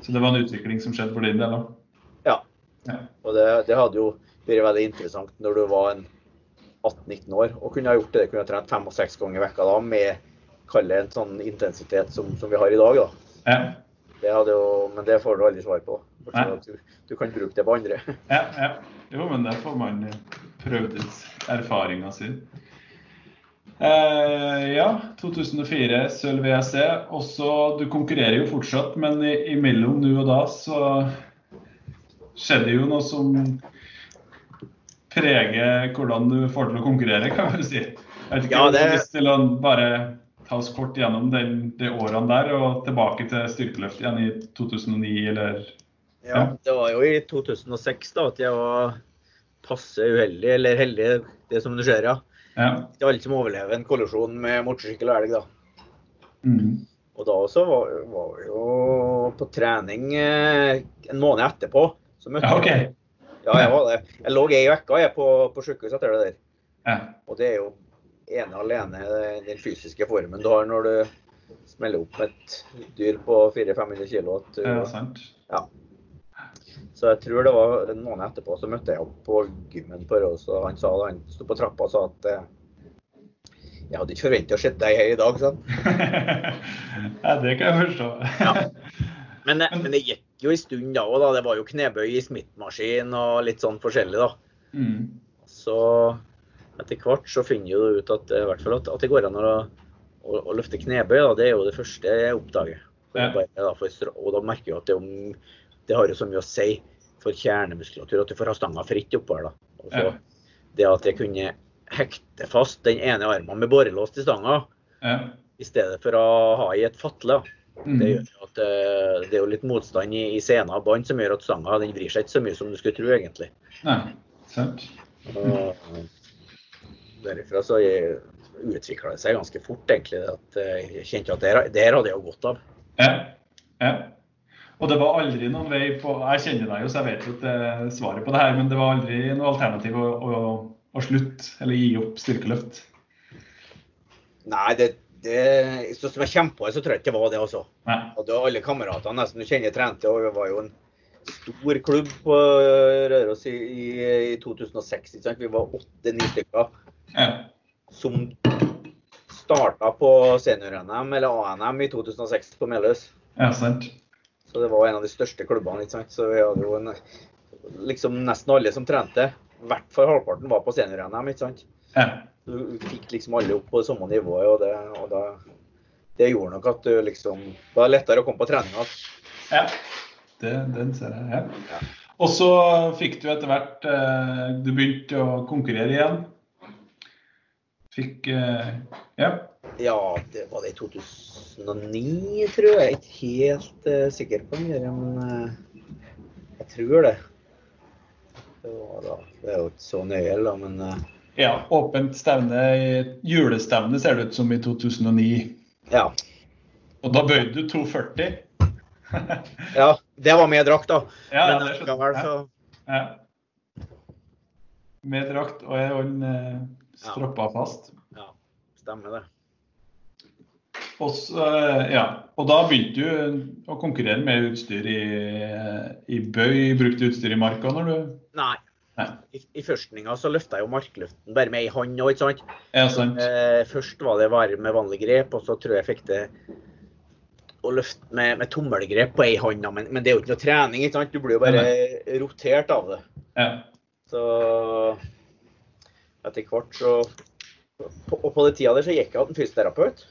Så det var en utvikling som skjedde for din del òg. ja. Ja. Og det, det hadde jo vært veldig interessant når du var en 18-19 år og kunne ha gjort det. Kunne ha trent fem og seks ganger i vekka da med kalle en sånn intensitet som, som vi har i dag. da. Ja. Det jo, men det får du aldri svar på. Du, du kan bruke det på andre. [laughs] Ja, ja. Jo, men der får man prøvd ut erfaringa si. Eh, ja, 2004, sølv. Også, du konkurrerer jo fortsatt, men imellom nå og da så skjedde jo noe som preger hvordan du får til å konkurrere, kan man si. Jeg vet ikke Ja, om du har lyst til å bare ta oss kort gjennom den, de årene der, og tilbake til styrkeløft igjen i 2009, eller Ja, Det var jo i 2006 da, at jeg var passe uheldig, eller heldig, det som du ser, ja. Ja. Det var alle som overlever en kollisjon med motorsykkel og elg, da. Mm. Og da også var, var vi jo på trening eh, en måned etterpå. Så møtte Ja, OK. jeg Ja, jeg var det. Jeg lå ei uke på, på sykehus etter det der. Ja. Og det er jo ene alene den fysiske formen du har når du smeller opp et dyr på 400-500 kg. At du, Ja, sant. Så jeg tror det var en måned etterpå så møtte jeg opp på gymmen på Røros, og han sa da han sto på trappa og sa at eh, jeg hadde ikke forventa å se deg her i dag, sa han. [laughs] ja, det kan jeg forstå. Ja. [laughs] Men, det- men det gikk jo en stund da òg, da. Det var jo knebøy i Smith-maskin og litt sånn forskjellig, da. Mm. Så etter hvert så finner du ut at, i hvert fall at, at det går an å, å, å løfte knebøy. Da. Det er jo det første jeg oppdager. Ja. bare, da, for, og da merker du at det, det har jo så mye å si for kjernemuskulatur at du får ha stanga fritt oppover. da. Så Ja. Det at jeg kunne hekte fast den ene armen med borrelås til stanga, Ja. i stedet for å ha i et fatle. Mm. Det gjør at eh, det er jo litt motstand i, i sena og bånd som gjør at stanga den vrir seg ikke så mye som du skulle tro, egentlig. Nei, sant. Og derifra så utvikla det seg ganske fort, egentlig. At eh, jeg kjente at det der hadde jeg jo godt av. Ja. ja. Og det var aldri noen vei på Jeg kjenner deg jo, så jeg vet jo er svaret på det her, men det var aldri noe alternativ å, å, å slutte eller gi opp styrkeløft? Nei, det, det, så som jeg kommer på det, så tror jeg ikke det var det, altså. Nei. Hadde alle kameratene nesten du kjenner trente, og det var jo en stor klubb på Røros i, i, i 2006. Ikke sant? Vi var åtte-ni stykker. Som starta på senior-NM eller ANM i 2006 på Melhus. ja, sant. Så det var en av de største klubbene. ikke sant? Så vi hadde jo en, liksom nesten alle som trente. I hvert fall halvparten var på senior-NM. ikke sant? Ja. Du fikk liksom alle opp på det samme nivået, og det, og da, det gjorde nok at du liksom Det var lettere å komme på trening igjen. ja. Det, den ser jeg. Ja. Ja. Og så fikk du etter hvert eh, Du begynte å konkurrere igjen. Fikk eh, Ja. Ja, det var det i 2009, tror jeg. Jeg ikke helt uh, sikker på det, men uh, jeg tror det. Det, var da, det er jo ikke så nøye, da, men uh, ja. Åpent stevne, julestevne ser det ut som i 2009. ja. Og da bøyde du 240. [laughs] ja. Det var med drakt, da. Ja, men likevel, jeg. så Ja. Med drakt og en holder stroppa fast. Ja, stemmer det. Og, eh, ja. og da begynte du å konkurrere med utstyr i, i bøy. Brukte utstyr i marka når du Nei. Nei. I, i førstninga så løfta jeg jo markløften bare med ei hånd òg, ikke sant. Ja, sant. Eh, først var det bare med vanlig grep, og så tror jeg jeg fikk det å løfte med, med tommelgrep på ei hånd. Men, men det er jo ikke noe trening, ikke sant. Du blir jo bare rotert av det. Ja. Så etter hvert så Og på den tida der så gikk jeg til en fysioterapeut.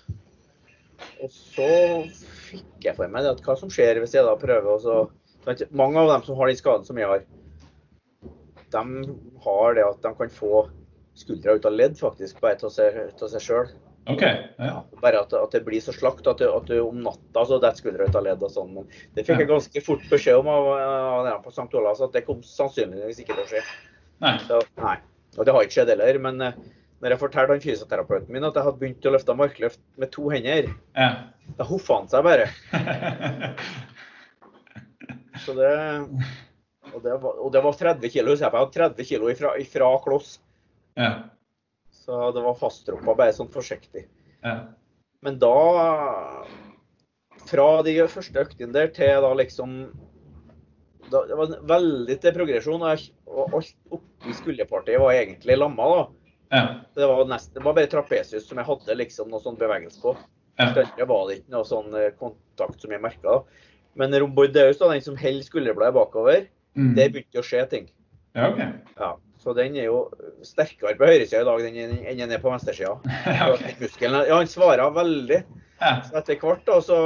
Og så fikk jeg for meg det at hva som skjer hvis jeg da prøver å Mange av dem som har den skaden som jeg har, de har det at de kan få skuldra ut av ledd, faktisk, bare av seg, sjøl. OK. Ja. Bare at, at det blir så slakt at du, at du om natta så detter skuldra ut av ledd og sånn. Men det fikk jeg ganske fort beskjed om av, av av på St. Olavs, at det kom sannsynligvis ikke til å skje. Nei. Så, nei. Og det har ikke skjedd heller. Men eh, når jeg fortalte han fysioterapeuten min at jeg hadde begynt å løfte markløft med to hender, Ja. da hoffa han seg bare. [laughs] Så det Og det var, og det var 30 kilo. Så jeg hadde 30 kilo ifra, ifra kloss. ja. Så det var fasttroppa bare sånn forsiktig. Ja. Men da Fra de første øktene der til da liksom da, Det var en veldig til progresjon. Og, jeg, og oppi skulderpartiet var egentlig lamma. da. Ja. Det var, nest, det var bare trapesius som jeg hadde liksom noe sånn bevegelse på. Ja. Det var det ikke noe sånn eh, kontakt som jeg merka. Men rombordeus, da, den som holder skulderbladet bakover, Mm. der begynte å skje ting. ja, okay. Ja, Så den er jo sterkere på høyresida i dag enn den er på venstresida. [laughs] Ja, Muskelen, ja, han svarer veldig. Ja. Så etter hvert da, så,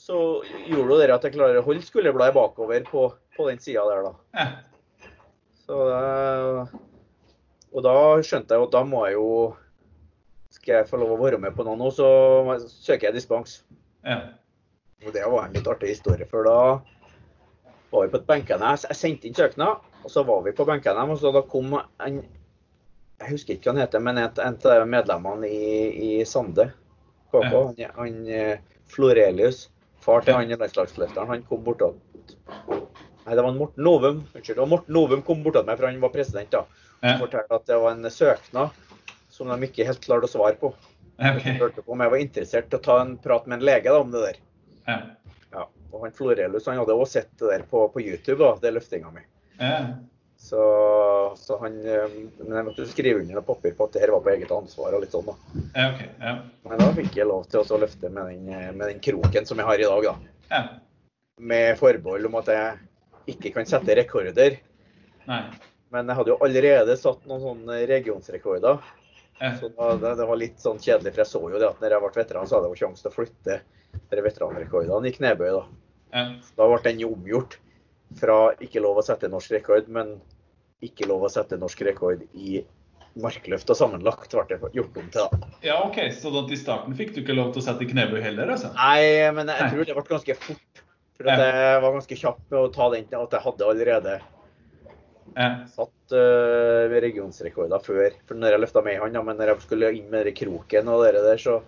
så gjorde jo det at jeg klarer å holde skulderbladet bakover på, på den sida der, da. Ja. Så og da skjønte jeg at da må jeg jo Skal jeg få lov å være med på noe nå, så søker jeg dispens. Ja. Og det var en litt artig historie, for da var vi på et benk-NM. Jeg sendte inn søknad, og så var vi på benk-NM, og så da kom en Jeg husker ikke hva han heter, men en, av medlemmene i, i Sande KK, Ja. han, han Florelius, far til han landslagsløfteren, han kom bort og Nei, det var en Morten Novum. Unnskyld. Og Morten Novum kom bort til meg, for han var president da. Ja. Fortalte at det var en søknad som de ikke helt klarte å svare på. Okay. Jeg hørte på om jeg var interessert til å ta en prat med en lege da, om det der. Ja. Ja, og han Florelius han hadde også sett det der på, på YouTube, da, det løftinga mi. Ja. Så, så han eh, Men jeg måtte skrive under noe papir på at det her var på eget ansvar og litt sånn, da. Ja, okay. Ja. Men da fikk jeg lov til å løfte med den, eh, med den kroken som jeg har i dag, da. ja. Med forbehold om at jeg ikke kan sette rekorder. Nei. Men jeg hadde jo allerede satt noen sånne regionsrekorder. Ja. Så det, det var litt sånn kjedelig, for jeg så jo det at når jeg ble veteran, så hadde jeg sjanse til å flytte de veteranrekordene i knebøy. da. Ja. Da ble den jo omgjort fra ikke lov å sette norsk rekord, men ikke lov å sette norsk rekord i markløft og sammenlagt ble det gjort om til. da. ja, OK. Så da i starten fikk du ikke lov til å sette knebøy heller, altså? Nei, men jeg jeg tror det ble ganske fort. For at jeg var ganske kjapp med å ta den, at jeg hadde allerede satt uh, regionsrekorder før. For når jeg løfta med hånd, ja, men når jeg skulle inn med den kroken og det der, så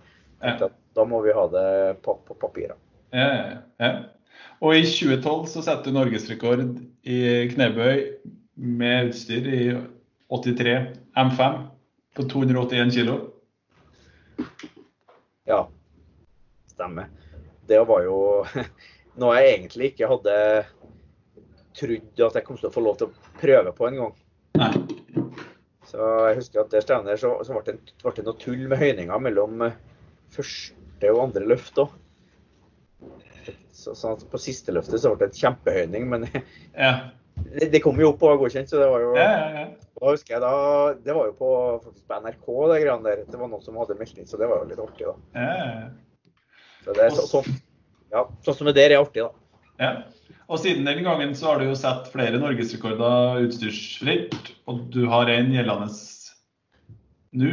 tenkte jeg at da må vi ha det på, på papir. Ja, ja. Og i 2012 så setter du norgesrekord i knebøy med utstyr i 83 M5 på 281 kg. Ja, stemmer. Det var jo [laughs] noe jeg egentlig ikke hadde trodd at jeg kom til å få lov til å prøve på en gang. Nei. Så jeg husker at det stevnet så, så ble, det, ble det noe tull med høyninga mellom eh, første og andre løft òg. Så, så på siste løftet så ble det en kjempehøyning, men [laughs] Ja. det, det kom jo opp og var godkjent, så det var jo Ja, ja, ja. Da husker jeg da, Det var jo på, på NRK, det greiene der. Det var noen som hadde meldt inn, så det var jo litt artig, da. ja, ja. Så det er så, sånn, ja, sånn som det der er artig, da. Ja. Og siden den gangen så har du jo sett flere norgesrekorder utstyrsfritt. Og du har en gjeldende nå.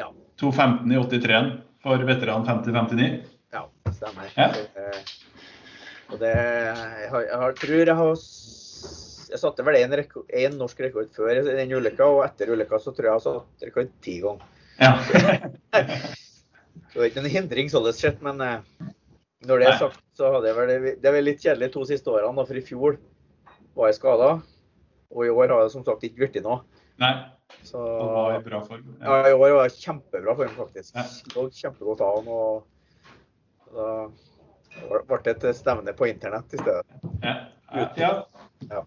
Ja. 2.15 i 83-en for veteran 50-59. Ja, det stemmer. Ja. Og det Jeg, har, jeg har, tror jeg har Jeg satte vel en, norsk rekord før den ulykka, og etter ulykka så tror jeg jeg har satt rekord ti ganger. Ja. [laughs] Så det er ikke en hindring sånn sett, men eh, når det er sagt, så hadde jeg vel Det er vel litt kjedelig de to siste årene, da, for i fjor var jeg skada. Og i år har jeg som sagt ikke blitt noe. Nei, Så det var i bra form. ja, i år var jeg kjempebra form, faktisk. Ja. Lå kjempegodt an. og da ble det et stevne på internett i stedet. Ja. Ja. Ja.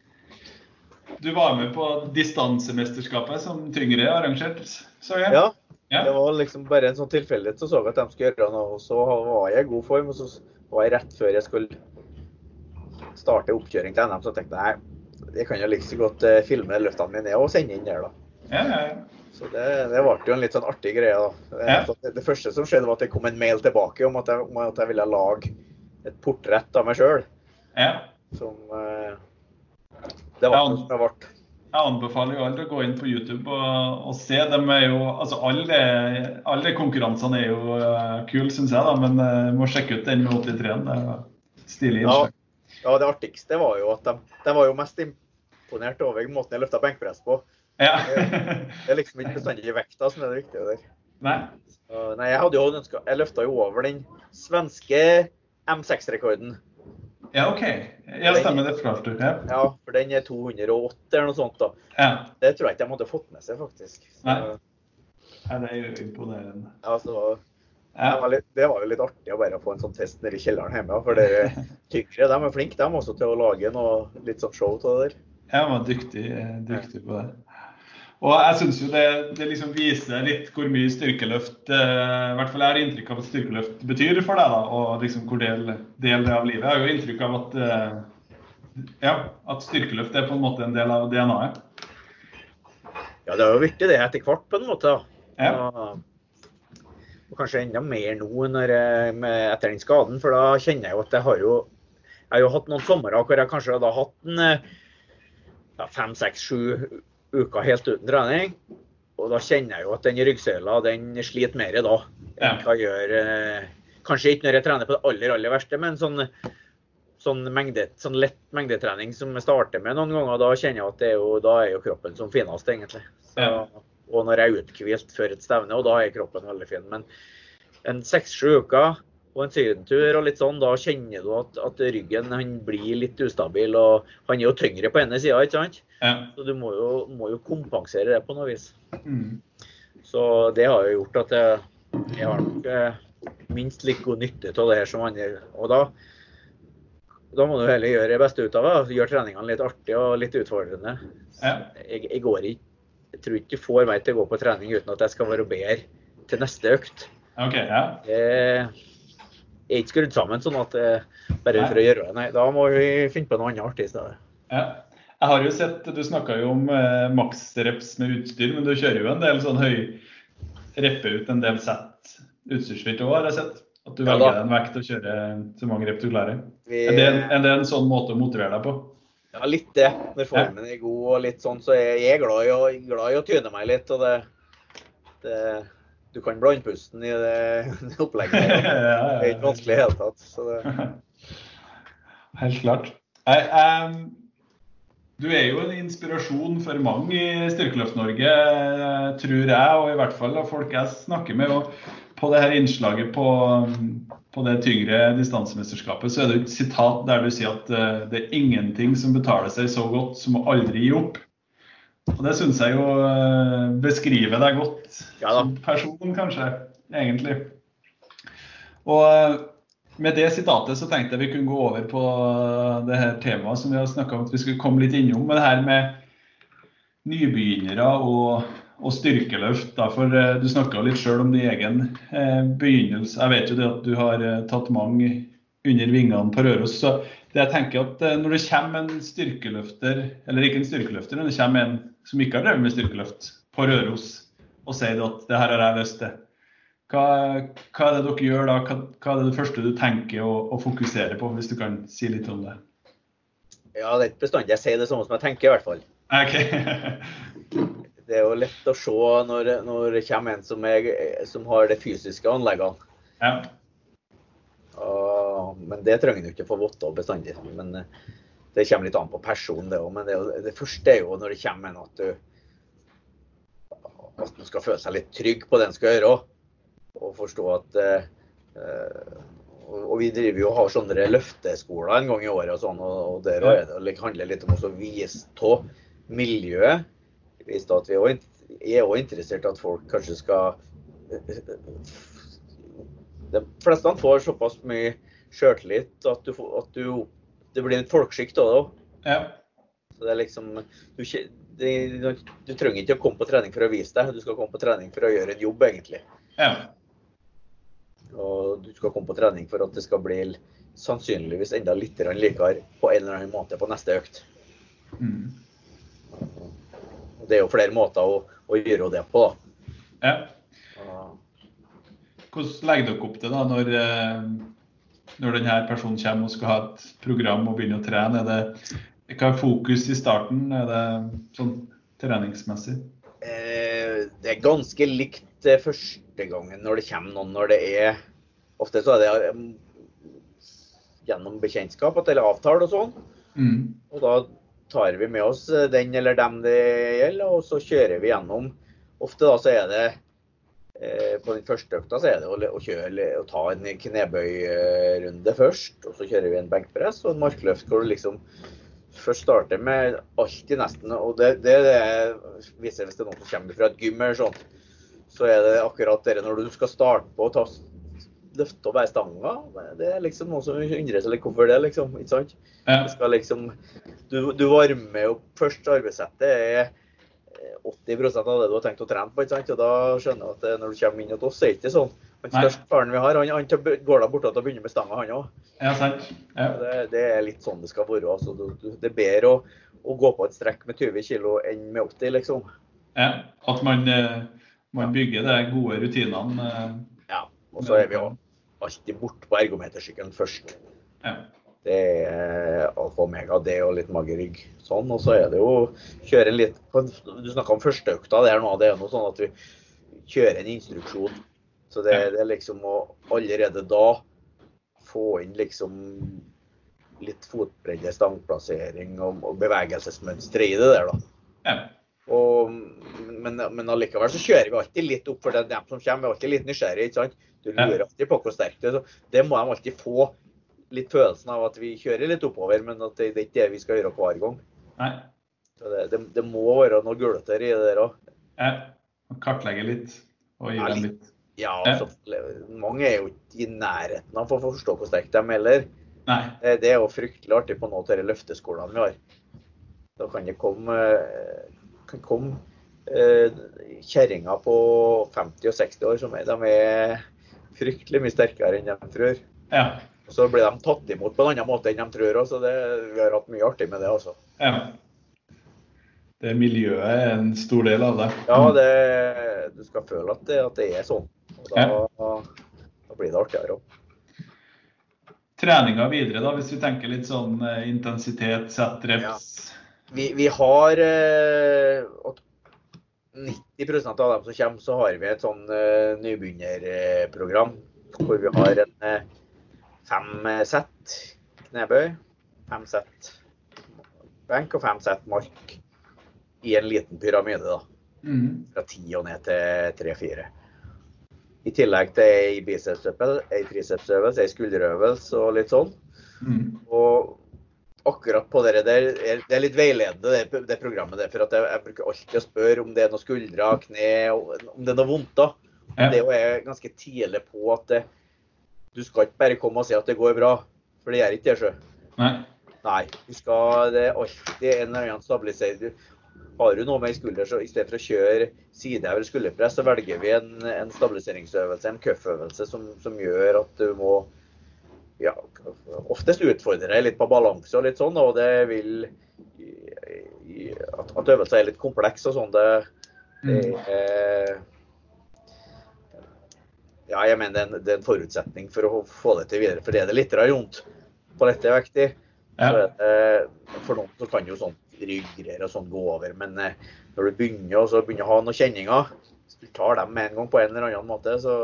Du var med på distansemesterskapet som Tyngre arrangerte, så jeg. Ja, Ja. det var liksom bare en sånn tilfeldighet. Så så jeg at de skulle gjøre noe, og så var jeg i god form. Og så var jeg rett før jeg skulle starte oppkjøring til NM, så tenkte jeg nei, jeg kan jo like så godt eh, filme løftene mine og sende inn der, da. Ja, ja. Så det, det ble jo en litt sånn artig greie, da. Ja. Det, det første som skjedde, var at det kom en mail tilbake om at jeg, om at jeg ville lage et portrett av meg sjøl. ja. Som eh, Det var noe som jeg ble. Jeg anbefaler jo alle å gå inn på YouTube og, og se. Jo, altså alle, alle konkurransene er jo uh, kule, syns jeg, da, men uh, må sjekke ut den med 83-en. Det er stilig Ja, ja, det artigste var jo at de, de var jo mest imponert over måten jeg løfta benkpress på. Ja. Det er liksom ikke bestandig vekta som er det viktige der. Nei. Så, Nei, jeg hadde jo jeg løfta jo over den svenske M6-rekorden. Ja, OK. Ja, stemmer, det fortalte du. Ja. Ja, for den er 208 eller noe sånt. da. ja. Det tror jeg ikke de hadde fått med seg, faktisk. Så, Nei. ja. Det er jo imponerende. ja, så ja. det, var litt, det var jo litt artig å bare få en sånn test nede i kjelleren hjemme. For det [laughs] tyngre de er flinke de også til å lage noe litt sånn show av det der. Jeg var dyktig, eh, dyktig på det. Og jeg syns jo det, det liksom viser litt hvor mye styrkeløft eh, I hvert fall jeg har inntrykk av at styrkeløft betyr for deg, da, og liksom hvor del, del det av livet. Jeg har jo inntrykk av at eh, ja, at styrkeløft er på en måte en del av DNA-et. Ja, det har jo blitt det etter hvert, på en måte. da. Ja. Og, kanskje enda mer nå når med, etter den skaden, for da kjenner jeg jo at jeg har jo jeg har jo hatt noen somre hvor jeg kanskje hadde hatt en eh, ja, fem, seks, sju uker helt uten trening. Og da kjenner jeg jo at den ryggsøyla den sliter mer da. Enn hva gjør eh, Kanskje ikke når jeg trener på det aller, aller verste, men sånn, sånn, mengde, sånn lett mengdetrening som jeg starter med noen ganger, da kjenner jeg at det er jo, da er jo kroppen som finest, egentlig. Så, Ja. Og når jeg er uthvilt før et stevne, og da er kroppen veldig fin. Men en seks-sju uker og en sydentur og litt sånn, da kjenner du at, at ryggen han blir litt ustabil. Og han er jo tyngre på ene sida, ikke sant? Ja. Så du må jo, må jo kompensere det på noe vis. Mm. Så det har jo gjort at jeg, jeg har nok eh, minst like god nytte av det her som andre. Og da, da må du heller gjøre det beste ut av det. Gjøre treningene litt artig og litt utfordrende. Ja. Jeg, jeg, går ikke, jeg tror ikke du får meg til å gå på trening uten at jeg skal være bedre til neste økt. Okay, Ja. Jeg er ikke skrudd sammen sånn at det bare for å gjøre det. Nei, da må vi finne på noe annet artig i stedet. ja. Jeg har jo sett, Du snakka jo om eh, maksreps med utstyr, men du kjører jo en del sånn høy Reppe ut en del sett utstyrsfritt òg, har jeg sett. At du Ja, velger en vekt og kjører så mange rep du klarer. Vi, Er det, er det en sånn måte å motivere deg på? Ja, litt det. Når formen er god og litt sånn, så er jeg glad i å, glad i å tyne meg litt. og det, det Du kan blande pusten i det, [laughs] opplegget. Det er ikke vanskelig i det hele tatt. Det, [laughs] Helt klart. Em, du er jo en inspirasjon for mange i Styrkeløft-Norge, eh, tror jeg, og i hvert fall av folk jeg snakker med. Og på det her innslaget på, på det tyngre distansemesterskapet, så er det et sitat der du sier at uh, det er ingenting som betaler seg så godt som å aldri gi opp. Og Det syns jeg jo uh, beskriver deg godt ja, som person, kanskje, egentlig. Og uh, med det sitatet så tenkte jeg vi kunne gå over på det her temaet som vi har snakka om at vi skulle komme litt innom. med det her med nybegynnere og og styrkeløft. Da, for eh, Du snakka litt sjøl om din egen eh, begynnelse. Jeg vet jo det at du har eh, tatt mange under vingene på Røros. så det jeg tenker at Når det kommer en styrkeløfter, eller ikke en styrkeløfter, men det kommer en som ikke har drevet med styrkeløft på Røros, og sier at det her har jeg lyst til, hva, hva, er det dere gjør da? Hva, hva, er det første du tenker å, å fokusere på, hvis du kan si litt om det? Ja, det er ikke bestandig jeg sier det samme som jeg tenker, i hvert fall. Okay. [laughs] det er jo lett å se når, når det kommer en som, er, som har de fysiske anleggene. Ja. Og, men det trenger en jo ikke få vite bestandig. Men eh, det kommer litt an på personen, det òg. Men det, det, første er jo når det kommer en at du at man skal føle seg litt trygg på det en skal gjøre. Og forstå at eh, og vi driver jo og har sånne løfteskoler en gang i året, og sånn, og der er det handler litt om å vise av miljøet Vise at vi er òg interessert i at folk kanskje skal De fleste får såpass mye sjøltillit at, at du, det blir en folkeskikk av det òg. Ja. Så det er liksom du, du, trenger ikke å komme på trening for å vise deg, du skal komme på trening for å gjøre en jobb, egentlig. Ja. Og du skal komme på trening for at det skal bli sannsynligvis enda litt likere på en eller annen måte på neste økt. Mm. Det er jo flere måter å, å gjøre det på. Ja. Hvordan legger dere opp det da, når, eh, når denne personen kommer og skal ha et program og begynne å trene? Er det, hva er fokus i starten? Er det sånn treningsmessig? Eh, det er ganske likt første gangen når det kommer noen. når det er Ofte så er det um, gjennom bekjentskap eller avtale og sånn. Mm. Og da tar vi med oss eh, den eller dem det gjelder, og så kjører vi gjennom. Ofte da så er det eh, på den første økta så er det å, kjøre, å ta en knebøyrunde først. og Så kjører vi en benkpress og en markløft hvor du liksom først starter med alltid nesten og det, det, det viser hvis det er noen som kommer fra et gym eller sånt, så er det akkurat det når du skal starte på å ta løfte opp ei stanga. Det er liksom noe som undrer seg litt hvorfor det, liksom. Ikke sant? Skal liksom du, du varmer opp først arbeidssettet er 80% av det du har tenkt å trene på. ikke sant? Og da skjønner jeg at når du kommer inn hos oss, er det ikke sånn. Den største faren vi har, han, han går da bortover og begynner med stanga, han òg. Ja, sant. Ja. Det, det, er litt sånn det skal være. Altså, det er bedre å, å, gå på et strekk med 20 kg enn med 80, liksom. Ja, At man, eh, man bygger de gode rutinene. Eh, ja. Og så er vi alltid borte på ergometersykkelen først. Ja. Det er alfa og omega, det og litt magerygg. Sånn, og så er det jo kjøre litt Du snakka om førsteøkta. Det er noe, det er noe sånn at vi kjører en instruksjon. Så det, det, er liksom å allerede da få inn liksom litt fotbredde, stangplassering og, og bevegelsesmønstre i det der, da. Ja. Og, men, men allikevel så kjører vi alltid litt opp for dem som kommer. Vi er alltid litt nysgjerrige. ikke sant? Du lurer alltid på hvor sterkt det er. Så det må de alltid få litt følelsen av at vi kjører litt oppover, men at det, det er ikke det vi skal gjøre hver gang. Nei. Det, det, det, må være noe gulrøtter i det der òg. Ja. Kartlegge litt og gi dem litt. Ja, altså, mange er jo ikke i nærheten av å forstå hvor sterke de er heller. Nei. Det er jo fryktelig artig på noen av de løfteskolene vi har. Da kan det komme, kan komme eh, kjerringer på 50 og 60 år som er, de er fryktelig mye sterkere enn de tror. Ja. Så blir de tatt imot på en annen måte enn de tror. Også. det, vi har hatt mye artig med det. også. Ja. Det miljøet er en stor del av det. Ja, det, du skal føle at det, at det er sånn. Og da, ja. da blir det artigere òg. Treninga videre, da, hvis vi tenker litt sånn eh, intensitet, sett reps? Ja. Vi, vi, har eh, 90% av dem som kommer, så har vi et sånn eh, nybegynnerprogram hvor vi har en fem sett knebøy, fem sett benk og fem sett mark i en liten pyramide. da. Mm. Fra ti og ned til tre-fire. I tillegg til ei bicepsøvelse, ei tricepsøvelse, ei skulderøvelse og litt sånn. Mm. Og akkurat på det der, det er litt veiledende, det, det programmet der. For jeg, jeg, bruker alltid å spørre om det er noen skuldre, kne, om det er noe vondt. da. Ja. Det er ganske tidlig på at det, du skal ikke bare komme og si at det går bra, for det gjør ikke det. sjø. Nei. Nei. Du skal, det er alltid en eller annen stabiliserer. Har du noe med i skulder, så i stedet for å kjøre side- eller skulderpress, så velger vi en, en stabiliseringsøvelse, en cuff-øvelse, som, som, gjør at du må ja, oftest utfordre deg litt på balanse og litt sånn. Og det vil At, at øvelser er litt kompleks og sånn, det, det mm. er ja, jeg mener det er, en, det er en forutsetning for å få det til videre. For det er det litt vondt på dette vekter. Ja. For noen så kan jo sånn rygggreier og sånn gå over. Men eh, når du begynner, begynner å ha noen kjenninger, hvis du tar dem med en gang på en eller annen måte, så,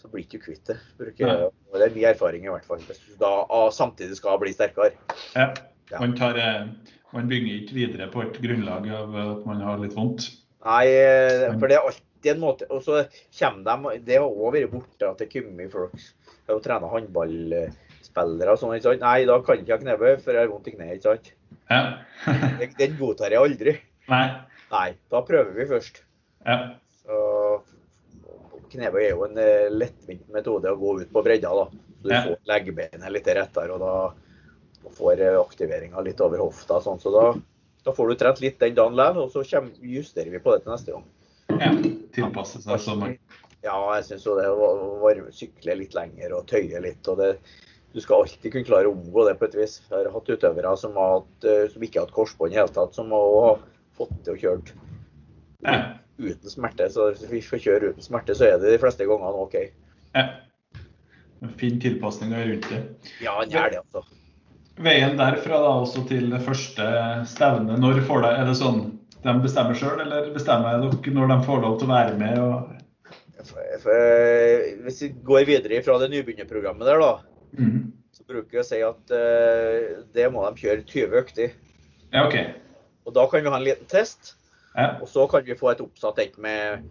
så blir du ikke kvitt det. Ja. Det er mye erfaring i hvert fall. Hvis du da samtidig skal bli sterkere. Ja. Man, tar, eh, man bygger ikke videre på et grunnlag av at man har litt vondt. Nei, eh, for det er alltid en måte Og så kommer de Det har òg vært borte at det kommer folk som trener håndballspillere og sånn. ikke sant? Nei, da kan jeg ikke ha knebøy, for jeg har vondt i kneet. ikke sant? Ja. [laughs] den godtar jeg aldri. Nei. Nei, da prøver vi først. Ja. Så knebøy er jo en eh, lettvint metode å gå ut på bredda. da. Så du ja. får leggbenet litt rettere, og da får aktiveringa litt over hofta. sånn, så da, da får du trent litt den dagen likevel, og så justerer vi på det til neste gang. Ja, tilpasse seg sånn. Ja, jeg syns jo det å sykle litt lenger og tøye litt. og det, Du skal alltid kunne klare å omgå det på et vis. Jeg har hatt utøvere som, har hatt, eh, som ikke har hatt korsbånd i det hele tatt, som har fått til å kjøre ja. uten smerte. Så hvis vi får kjøre uten smerte, så er det de fleste gangene OK. Ja. En fin tilpasning rundt det. Ja, han gjør det, altså. Veien derfra da også til det første stevnet, når får det, er det sånn de bestemmer sjøl, eller bestemmer dere når de får lov til å være med? Og... Hvis vi går videre fra det nybegynnerprogrammet der, da, mm. så bruker jeg å si at uh, det må de kjøre 20 økter. Ja, ok. Og da kan vi ha en liten test, ja. og så kan vi få et oppsatt et med,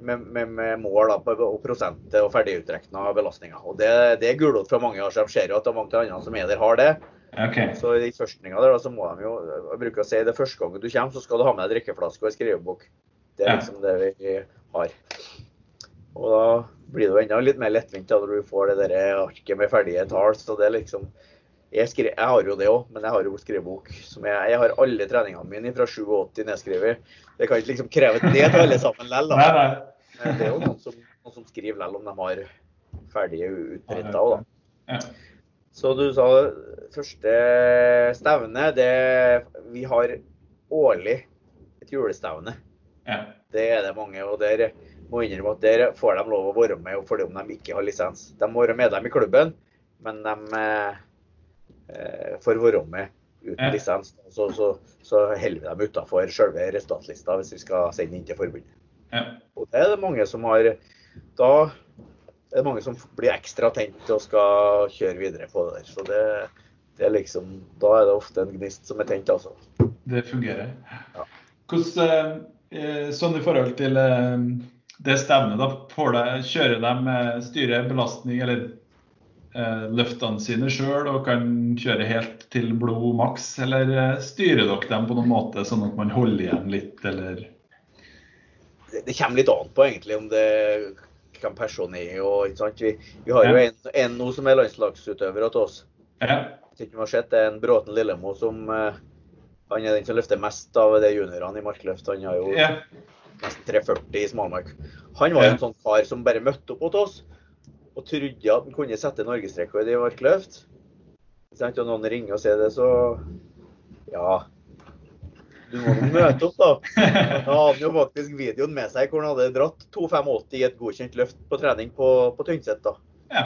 med, med, med mål da, og prosent og ferdigutrekna belastninger. Og det, det er gulrot fra mange år, siden. de ser jo at det er mange andre som er der, har det. Okay. Så i førstninga der, da, så må de jo Jeg bruker å si det første gangen du kommer, så skal du ha med deg drikkeflaske og en skrivebok. Det er liksom det vi har. Og da blir det jo enda litt mer lettvint når du får det der arket med ferdige tall. Så det er liksom jeg, skriver, jeg har jo det òg, men jeg har jo skrivebok. Som jeg, jeg har alle treningene mine fra 87 nedskrevet. Det kan ikke liksom kreve det til alle sammen likevel. Det er jo noen som, noen som skriver likevel om de har ferdige utprinta òg, da. Så du sa første stevne det, Vi har årlig et julestevne. Ja. Det er det mange. og der må innrømme at Der får de lov å være med fordi om de ikke har lisens. De må være medlem i klubben, men de eh, med uten lisens. Så, så, så holder vi dem utafor selve resultatlista hvis vi skal sende inn til forbundet. Ja. Og det er det mange som har da er det mange som blir ekstra tent og skal kjøre videre på det der. Så det, det er liksom, da er det ofte en gnist som er tent, altså. Det fungerer. Ja. Hvordan, eh, sånn i forhold til eh, det stevnet, da får det, kjører de styret belastning eller løftene sine sjøl og kan kjøre helt til blod maks, eller styrer dere dem på noen måte sånn at man holder igjen litt, eller? Det, det kommer litt an på egentlig om det hvem personen er. Og, ikke vi, vi, har jo en, en, nå som er landslagsutøver til oss. Ja. Hvis ikke har sett, det er en Bråten Lillemo som uh, han er den som løfter mest av de juniorene i markløft. Han har jo ja. nesten 340 i smalmark. Han var jo en sånn kar som bare møtte opp hos oss og trodde at han kunne sette norgesrekord i markløft. Og noen ringer og sier det, så ja, du må møte opp, da. Da hadde jo faktisk videoen med seg hvor han hadde dratt 2,85 i et godkjent løft på trening på, på Tynset. da. Ja.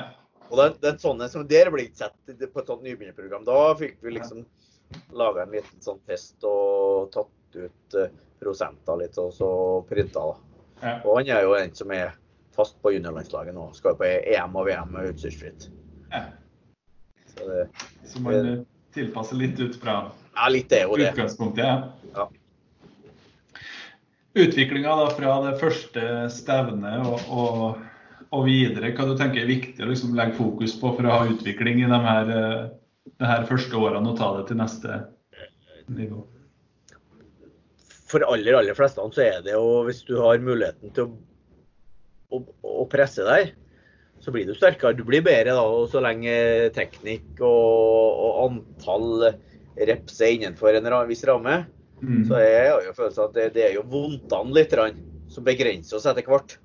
Og det, det er sånne som der ble ikke sett på et sånt nybegynnerprogram. Da fikk vi liksom laga en liten sånn test og tatt ut uh, prosenter litt, og så printa. da. Ja. Og han er jo en som er fast på juniorlandslaget nå. Skal på EM og VM utstyrsfritt. Ja. Så, det, så man tilpasser litt ut fra ja, litt det jo det. Utgangspunktet, ja. ja. utviklinga fra det første stevnet og, og, og, videre, hva du tenker er viktig å liksom legge fokus på for å ha utvikling i de her, de her første årene og ta det til neste nivå? For aller, aller fleste så er det jo, hvis du har muligheten til å, å, og presse deg, så blir du sterkere. Du blir bedre da, og så lenge teknikk og, og antall reps er innenfor en viss ramme. Mm. Så jeg har jo følelsen at det, det er jo vondtene litt som begrenser oss etter hvert.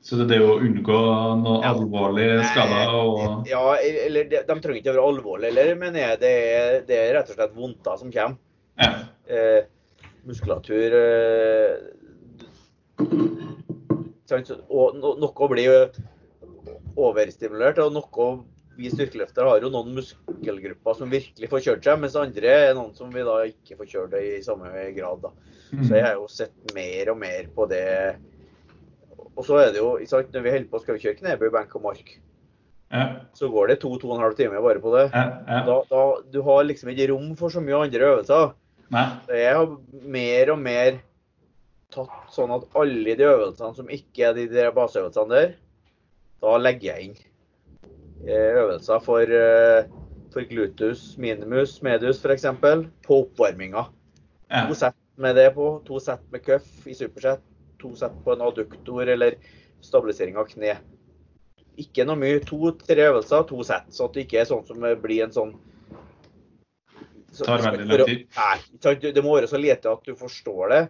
Så det er det å unngå noe ja. alvorlige skader? Og... Ja, eller de, de, trenger ikke å være alvorlige heller, men jeg, det, er, det, er, rett og slett vondter som kommer. Ja. Eh, muskulatur eh, Og noe blir overstimulert, og noe vi styrkeløftere har jo noen muskelgrupper som virkelig får kjørt seg, mens andre er noen som vi da ikke får kjørt det i samme grad. da. Så jeg har jo sett mer og mer på det. Og så er det jo, sant, når vi holder på skal vi kjøre knebøy, benk og mark, ja. så går det to-to og en halv time bare på det. Ja, ja. Da, da, du har liksom ikke rom for så mye andre øvelser. Nei. Jeg har mer og mer tatt sånn at alle de øvelsene som ikke er de der baseøvelsene der, da legger jeg inn Eh, øvelser for, eh, for glutus minimus medius f.eks. på oppvarminga. Ja. To sett med det på, to sett med cuff i supersett, to sett på en adduktor eller stabilisering av kne. Ikke noe mye. To-tre øvelser, to sett. Så at det ikke er sånn som blir en sånn så, tar veldig lang tid. Nei, det må være så lite at du forstår det.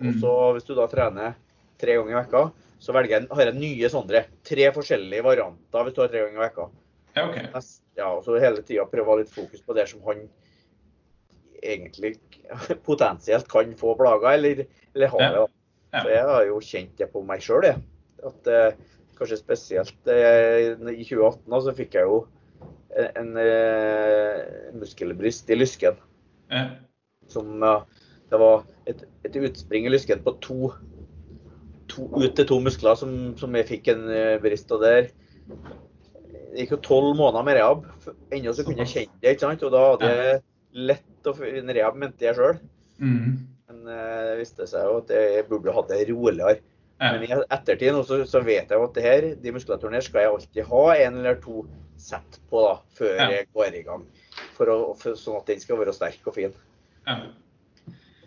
Og så mm. hvis du da trener tre ganger i vekka, så velger jeg, har jeg nye sånne. Tre forskjellige varianter hvis du har tre ganger i vekka. Ja, okay. ja, og så hele tida prøve å ha litt fokus på det som han egentlig [laughs] potensielt kan få plager, eller, eller har det. Ja. Så jeg har jo kjent det på meg sjøl, At eh, kanskje spesielt eh, i 2018 så fikk jeg jo en, en eh, muskelbrist i lysken. Som Det var et, et utspring i lysken på to to, ut til to muskler som, som jeg fikk en uh, brist av der. Det gikk jo tolv måneder med rehab. Ennå så kunne jeg kjenne det, ikke sant. Og da hadde jeg lett å finne rehab, mente jeg sjøl. Mm. Men uh, det viste seg jo at jeg burde hatt det roligere. Ja. Men i ettertid nå så, så, vet jeg jo at det her, de muskulaturene skal jeg alltid ha en eller to sett på da, før ja. jeg går i gang. For å, for, sånn at den skal være sterk og fin. Ja.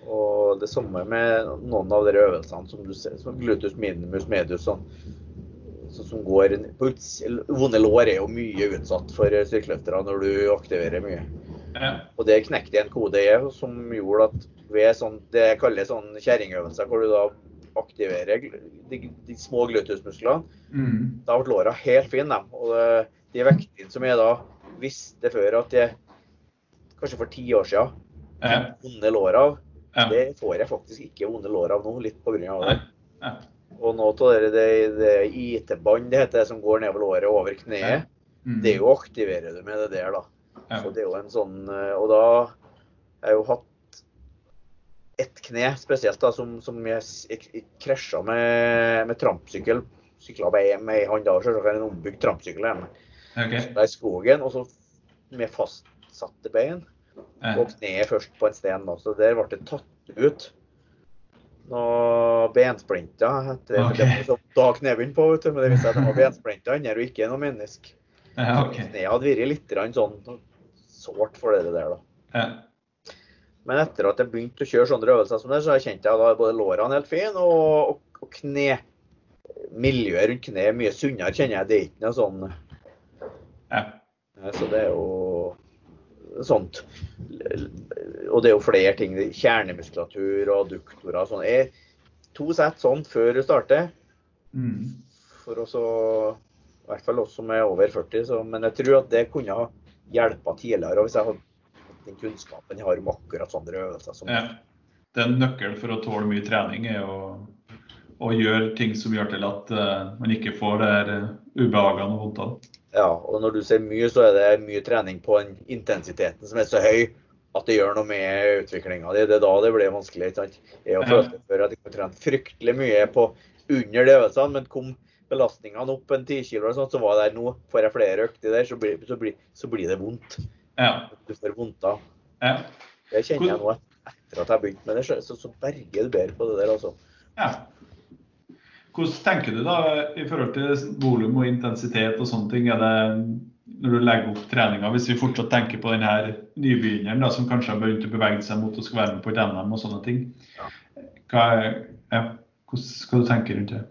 Og det samme med noen av de øvelsene som du ser, som glutus minimus medius, sånn, sånn som går på Vonde lår er jo mye utsatt for styrkeløftere når du aktiverer mye. Ja. Og det knekte en kode jeg som gjorde at ved sånn, det jeg kaller sånn kjerringøvelser, hvor du da aktiverer de, de små glutusmusklene, mm. da ble låra helt fine. Og de vektene som jeg da visste før at jeg kanskje for ti år siden vonde lår av, ja. Det får jeg faktisk ikke vonde lår av nå, litt pga. det. Ja. Og nå av det, det, det IT-bånd det heter, som går nedover låret over kneet, mm. det jo aktiverer du med det der, da. Så det er jo en sånn eh, Og da har jeg jo hatt ett kne spesielt da, som, som jeg, jeg krasja med, med trampsykkel. Sykla med ei hånd da, selvsagt en ombygd trampsykkel hjemme. Okay. I skogen, og så med fastsatte bein og kneet først på en sten. Så der ble det tatt ut noen bensplinter. Det, okay. Det da knebunnen på, vet du. Men det viste seg at det var bensplinter under og ikke noe menneske. Ja, okay. Kneet hadde vært litt sånn sårt for det der, da. Ja. Men etter at jeg begynte å kjøre sånne øvelser som det, så kjente jeg da både lårene helt fine, og, og, og kne miljøet rundt kneet mye sunnere, kjenner jeg. Det er ikke noe sånn ja. Så det er jo sånt. Og det er jo flere ting. Kjernemuskulatur og adduktorer og sånn. To sett sånn før du starter. Mm. For også, I hvert fall oss som er over 40. Så, men jeg tror at det kunne ha hjelpa tidligere hvis jeg hadde den kunnskapen jeg har om akkurat sånne øvelser. Som ja. Det er en nøkkel for å tåle mye trening er å, å gjør ting som gjør til at uh, man ikke får det her uh, ubehagene og vondtene. Ja, og når du ser mye, så er det mye trening på den intensiteten som er så høy at det gjør noe med utviklinga di. Det er da det blir vanskelig. ikke sant? Jeg har følt før at jeg har trent fryktelig mye på under de øvelsene, men kom belastningene opp en 10 kg, sånn, så var det nå får jeg flere økter der, så blir, så blir, så blir det vondt. Ja. Du får vondt da. Ja. Det kjenner jeg nå etter at jeg begynte med det, så, så berger du bedre på det der, altså. Ja. Hvordan tenker du da i forhold til volum og intensitet og sånne ting? Er det når du legger opp treninga, hvis vi fortsatt tenker på denne nybegynneren da, som kanskje har begynt å bevege seg mot å skal være med på et NM og sånne ting. Hva, ja, hva du tenke rundt det?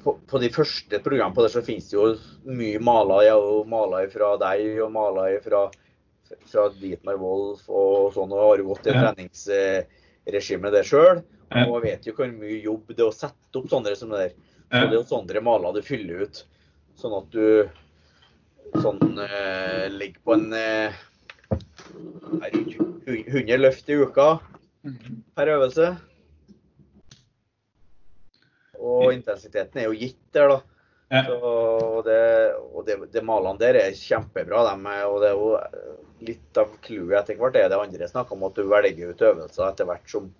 På, på, de første programmene på det så finnes det jo mye maler. Jeg har jo maler fra deg og maler fra, fra Dietmar Wolf og sånn, og har jo gått i ja. treningsregimet det sjøl. Og vet jo hvor mye jobb det er å sette opp sånne som det der. Så det er jo sånne maler du fyller ut, sånn at du sånn eh, ligger på en eh, 100 løft i uka per øvelse. Og intensiteten er jo gitt der, da. Ja. Så, det, og det, det malene der er kjempebra. Dem, og det er jo litt av clouet etter hvert er det andre snakker om, at du velger ut øvelser etter hvert som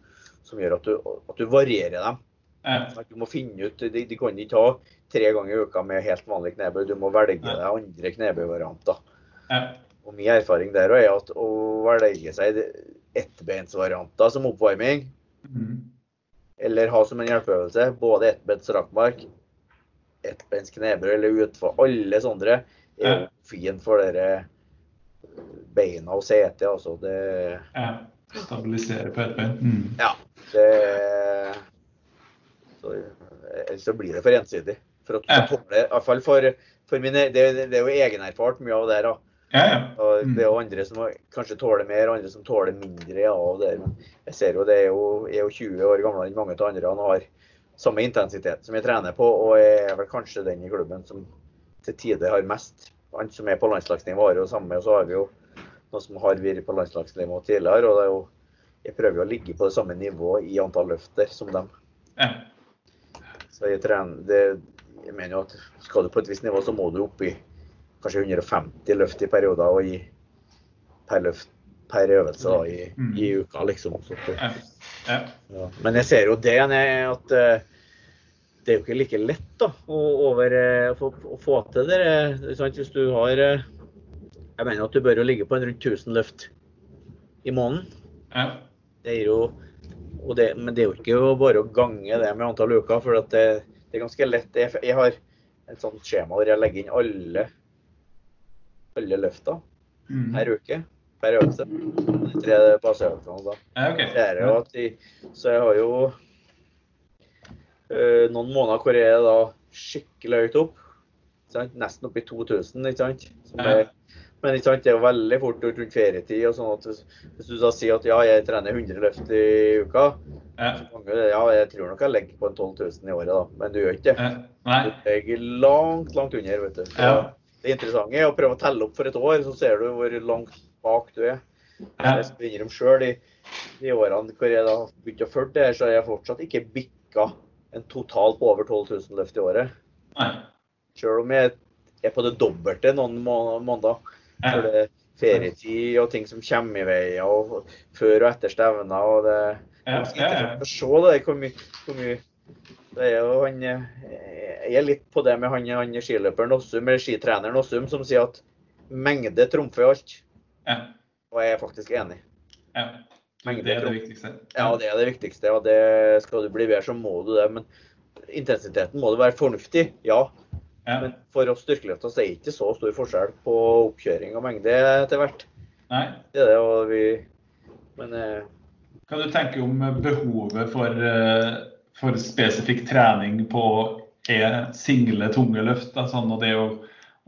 som gjør at du, at du varierer dem. Ja. Du må finne ut, de, de, kan ikke ha tre ganger i uka med helt vanlig knebøy. Du må velge deg andre knebøyvarianter. Ja. Og Min erfaring der er at å velge seg ettbeinsvarianter som oppvarming, mm. eller ha som en hjelpeøvelse både ettbeins rakmark, ettbeins knebøy eller utfor, alle sånne er ja. fint for dere beina og setet. Altså det ja. Stabilisere på ett bein. Mm. Ja. Det, så, ellers så blir det for ensidig. For at du skal tåle, i hvert fall for, for mine, det, det, er jo egenerfart mye av det her. Ja, ja. Mm. Det er jo andre som kanskje tåler mer, andre som tåler mindre av det. Men jeg ser jo det er jo, er jo 20 år gamlere enn mange av andre. Han har samme intensitet som jeg trener på, og er vel kanskje den i klubben som til tider har mest. Han som er på landslagsnivå, har jo samme. Og så har vi jo noen som har vært på landslagsnivå tidligere. og det er jo jeg prøver å ligge på det samme nivået i antall løfter som dem. Ja. Så jeg trener det, Jeg mener jo at skal du på et visst nivå, så må du opp i kanskje 150 løft i perioder og i, per løft per øvelse da, i, mm. i, uka, liksom. Så, ja. Ja. Men jeg ser jo det at uh, det er jo ikke like lett da, å, over, uh, få, å få til det. Hvis du har Jeg mener at du bør jo ligge på en rundt 1000 løft i måneden. Det er jo, det, men det er jo ikke bare å gange det med antall uker, for det, det, er ganske lett. Jeg, jeg har et sånt skjema hvor jeg legger inn alle, alle løfta mm. per uke. Per øvelse. De tre baseøvelsene. da. Ja, okay. at de, så jeg har jo øh, noen måneder hvor jeg er da skikkelig høyt opp. Nesten opp i 2000, ikke sant. Som er men det er jo veldig fort rundt ferietid. og sånn at Hvis du da sier at ja, jeg trener 100 løft i uka, ja. ja, jeg tror nok jeg legger på en 12 000 i året, da. Men du gjør ikke det. Ja. Du legger langt, langt under. vet du. Ja. Det interessante er å prøve å telle opp for et år, så ser du hvor langt bak du er. Jeg skal innrømme sjøl, i de årene hvor jeg da begynte å følge det her, så har jeg fortsatt ikke bikka en total på over 12 000 løft i året. Sjøl om jeg er på det dobbelte noen måneder. For det er ferietid og ting som kommer i veien, og før og etter stevner. og det ja, ja, ja. se det, hvor mye, hvor mye det er jo han, Jeg er litt på det med han, han skiløperen Åssum, eller skitreneren Åssum, som sier at mengde trumfer alt. Ja. Og jeg er faktisk enig. Ja. Mengde det er det viktigste. Ja, det er det viktigste. og det Skal du bli bedre, så må du det. Men intensiteten må du være fornuftig. Ja, ja. Men for oss styrkeløfter så er det ikke så stor forskjell på oppkjøring og mengde etter hvert. Nei. Det er det, og vi Men eh, Hva du tenker om behovet for, eh, for spesifikk trening på single, tunge løft? Da, sånn, og det å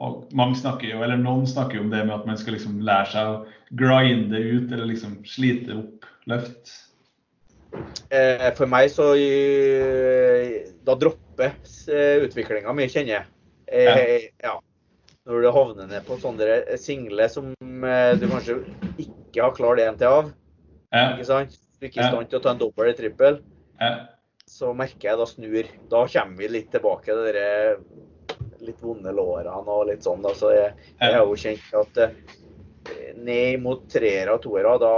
og mange snakker jo, eller Noen snakker jo om det med at man skal liksom lære seg å grinde ut eller liksom slite opp løft. Eh, for meg så Da dropper utviklinga mi, kjenner jeg. Eh, ja. Når du havner ned på sånne single som eh, du kanskje ikke har klart en til av, ja. ikke sant? Du er ikke i stand til å ta en dobbel eller trippel, ja. så merker jeg da snur. Da kommer vi litt tilbake til de litt vonde lårene og litt sånn. Da. Så jeg, jeg har jo kjent at eh, ned mot treere og toere, da,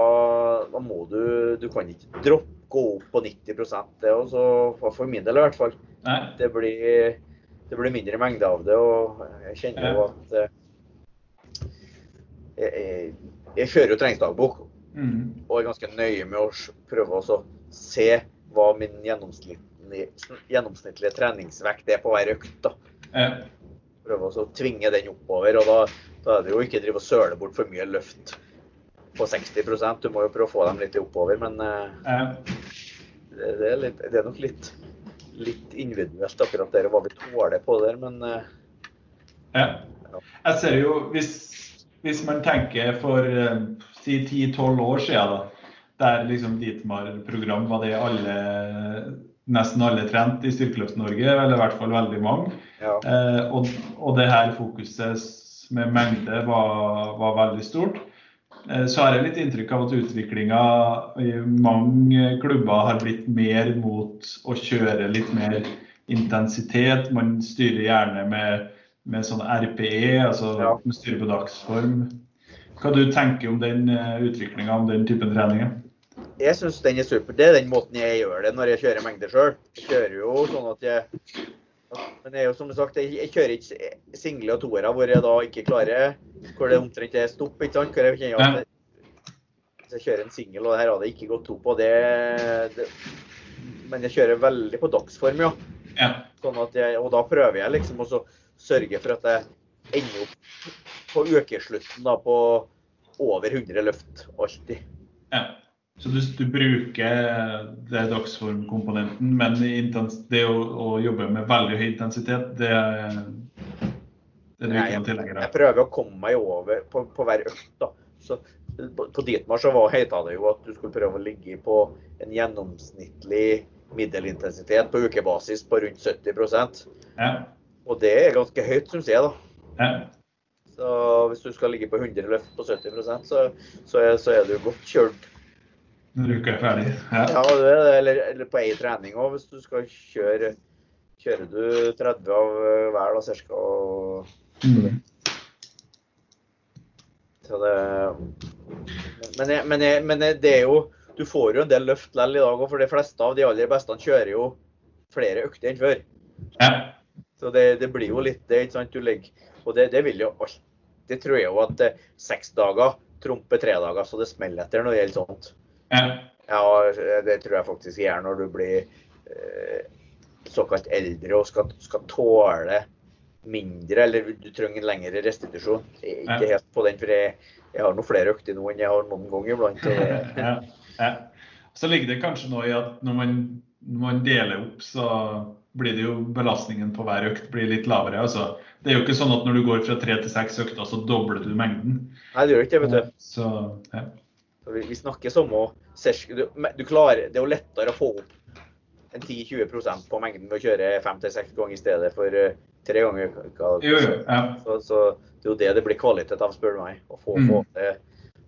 da, må du Du kan ikke droppe gå opp på 90 det også, For min del i hvert fall. Nei. Det blir det blir mindre mengde av det. Og jeg kjenner jo at eh, jeg, jeg, kjører jo treningsdagbok. Mm. Og er ganske nøye med å prøve å se hva min gjennomsnittlige, gjennomsnittlige treningsvekt er på hver økt. da. Prøve å tvinge den oppover. og da, da er det jo ikke drive og søle bort for mye løft på 60% Du må jo prøve å få dem litt oppover, men ja. det, det, er litt, det, er nok litt, litt individuelt akkurat der hva vi tåler på der, men ja. Jeg ser jo, hvis, hvis man tenker for si 10-12 år siden, da, der liksom Dietmar-program var det alle nesten alle trent i Styrkeløft-Norge, eller i hvert fall veldig mange. Ja. Eh, og, og, det her fokuset med mengde var, var veldig stort. Eh, så har jeg litt inntrykk av at utviklinga i mange klubber har blitt mer mot å kjøre litt mer intensitet. Man styrer gjerne med, med sånn RPE, altså ja. man styrer på dagsform. Hva du tenker om den eh, utviklinga, om den typen treninger? Jeg syns den er super. Det er den måten jeg gjør det når jeg kjører mengder sjøl. Jeg kjører jo sånn at jeg Men det er jo som sagt, jeg, jeg kjører ikke single og toere hvor jeg da ikke klarer Hvor det omtrent er stopp. ikke sant? Hvor jeg kjenner at Hvis jeg kjører en singel, og her hadde ikke gått to på, det, det Men jeg kjører veldig på dagsform, ja. ja. Sånn at jeg, og da prøver jeg liksom å sørge for at jeg ender opp på ukeslutten da på over 100 løft alltid. Ja. Så du, du bruker det dagsformkomponenten, men det å, å, jobbe med veldig høy intensitet, det, det er du ikke noen tilhenger av? Jeg prøver å komme meg over på, på hver økt. da. Så på Dietmar så var det jo at du skulle prøve å ligge på en gjennomsnittlig middelintensitet på ukebasis på rundt 70 ja. Og det er ganske høyt, syns jeg. da. Ja. Så hvis du skal ligge på 100 løft på 70 så, så, er, så er du godt kjørt når uka er ferdig? Ja, ja det det. Eller, eller på ei trening òg, hvis du skal kjøre Kjører du 30 av hver, da, ca. Mm. Så det men, jeg, men, jeg, men det er jo Du får jo en del løft likevel i dag òg, for de fleste av de aller beste kjører jo flere økter enn før. Ja. Så det, det, blir jo litt det, ikke sant. Du legger Og det, det vil jo alt. Det tror jeg jo at eh, seks dager trumper tre dager, så det smeller etter når det gjelder sånt. Ja. ja, det tror jeg faktisk gjør når du blir eh, såkalt eldre og skal, skal, tåle mindre, eller du trenger en lengre restitusjon. Ikke ja. helt på den, for jeg, jeg har noen flere økter nå enn jeg har noen gang iblant. [laughs] ja, ja. Så ligger det kanskje noe i at når man, når man, deler opp, så blir det jo belastningen på hver økt blir litt lavere. Altså, det er jo ikke sånn at når du går fra tre til seks økter, så dobler du mengden. Nei, det gjør ikke det, vet du. Så, ja. Vi, vi snakker som å du, du klarer, Det er jo lettere å få opp en 10-20% på mengden ved å kjøre fem til seks ganger i stedet for uh, tre ganger. i uka. ja. så, så, det er jo det det blir kvalitet av, spør du meg. Å få, mm. få det,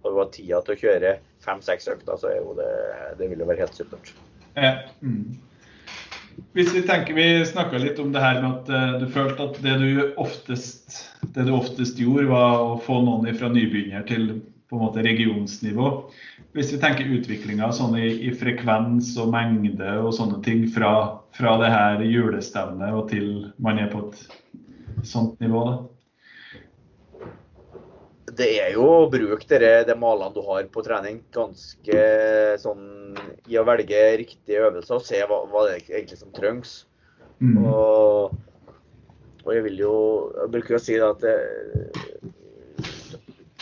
Når du har tida til å kjøre fem-seks økter, så er jo det, det vil jo være helt supert. Ja. Mm. Hvis Vi tenker, vi snakka litt om det her med at uh, du følte at det du oftest, det du oftest gjorde, var å få noen fra nybegynner til på en måte regionsnivå. Hvis vi tenker utviklinga sånn i, i, frekvens og mengde og sånne ting fra, fra det her julestevnet og til man er på et sånt nivå, da? Det er jo å bruke dere, de malene du har på trening, ganske sånn i å velge riktige øvelser og se hva, hva det er egentlig som trengs. Mm. Og, og, jeg vil jo jeg bruker å si at det,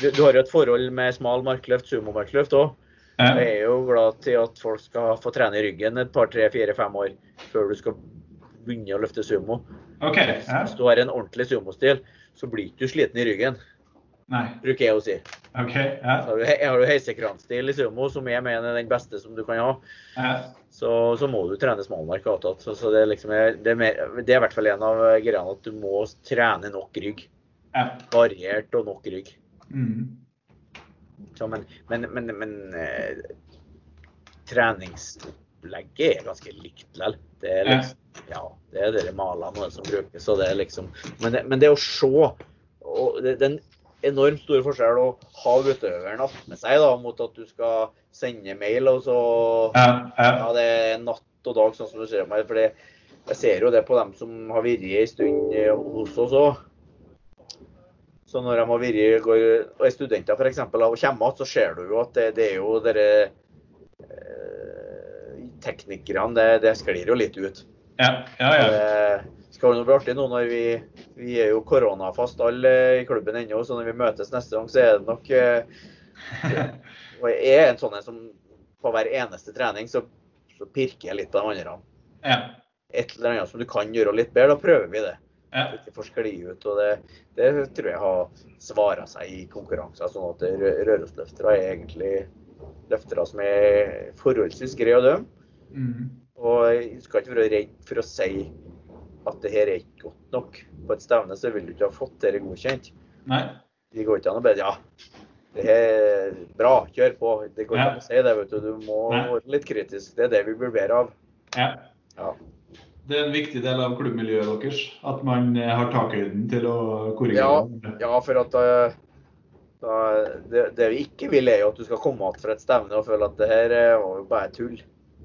du, du, har jo et forhold med smal markløft, sumomarkløft òg. Jeg er jo glad til at folk skal få trene i ryggen et par, tre, fire, fem år før du skal begynne å løfte sumo. Okay, ja. Hvis du har en ordentlig sumostil, så blir du ikke sliten i ryggen. Nei. Bruker jeg å si. Okay, ja. Har du heisekranstil i sumo, som jeg mener er den beste som du kan ha. Ja. Så, så, må du trene smalmark. Så, så det, er liksom, det, er mer, det er i hvert fall en av greiene at du må trene nok rygg. Ja. Variert og nok rygg. Mm. Så, men, men, men, men eh, treningsopplegget er ganske likt likevel. Det er liksom, ja, det er de malene som brukes. og det er liksom, men, men det å se og det, den en enormt stor forskjell å ha utøveren med seg da, mot at du skal sende mail, og så ja, ja. ja det er natt og dag, sånn som du ser meg. For jeg ser jo det på dem som har vært en stund hos oss òg Så når de har vært går, og er studenter for eksempel, og kommer igjen, så ser du jo at det, det er jo dere eh, Teknikerne, det, det sklir jo litt ut. Ja, ja, ja. Det skal jo bli artig nå når vi Vi er jo koronafast alle i klubben ennå, så når vi møtes neste gang, så er det nok eh, Og jeg er en sånn en som på hver eneste trening så, så pirker jeg litt på de andre. Ja. Et eller annet som du kan gjøre litt bedre, da prøver vi det. Ja. Ikke får skli ut. og det, det tror jeg har svara seg i konkurranser. sånn at rø- Rørosløftere er egentlig løftere som er forholdsvis greie å dømme. Mm. Og jeg skal ikke være redd for å si at det her er ikke godt nok. På et stevne så vil du ikke ha fått dette godkjent. Nei. Det går ikke an å be ja, det er bra, kjør på. Det går ikke Ja. an å si det. vet Du Du må Nei. være litt kritisk. Det er det vi blir bedre av. Ja. Ja. Det er en viktig del av klubbmiljøet deres at man eh, har takhøyden til å korrigere. ja for at eh, da, det, det vi ikke vil, er jo at du skal komme tilbake fra et stevne og føle at det her eh, var jo bare tull.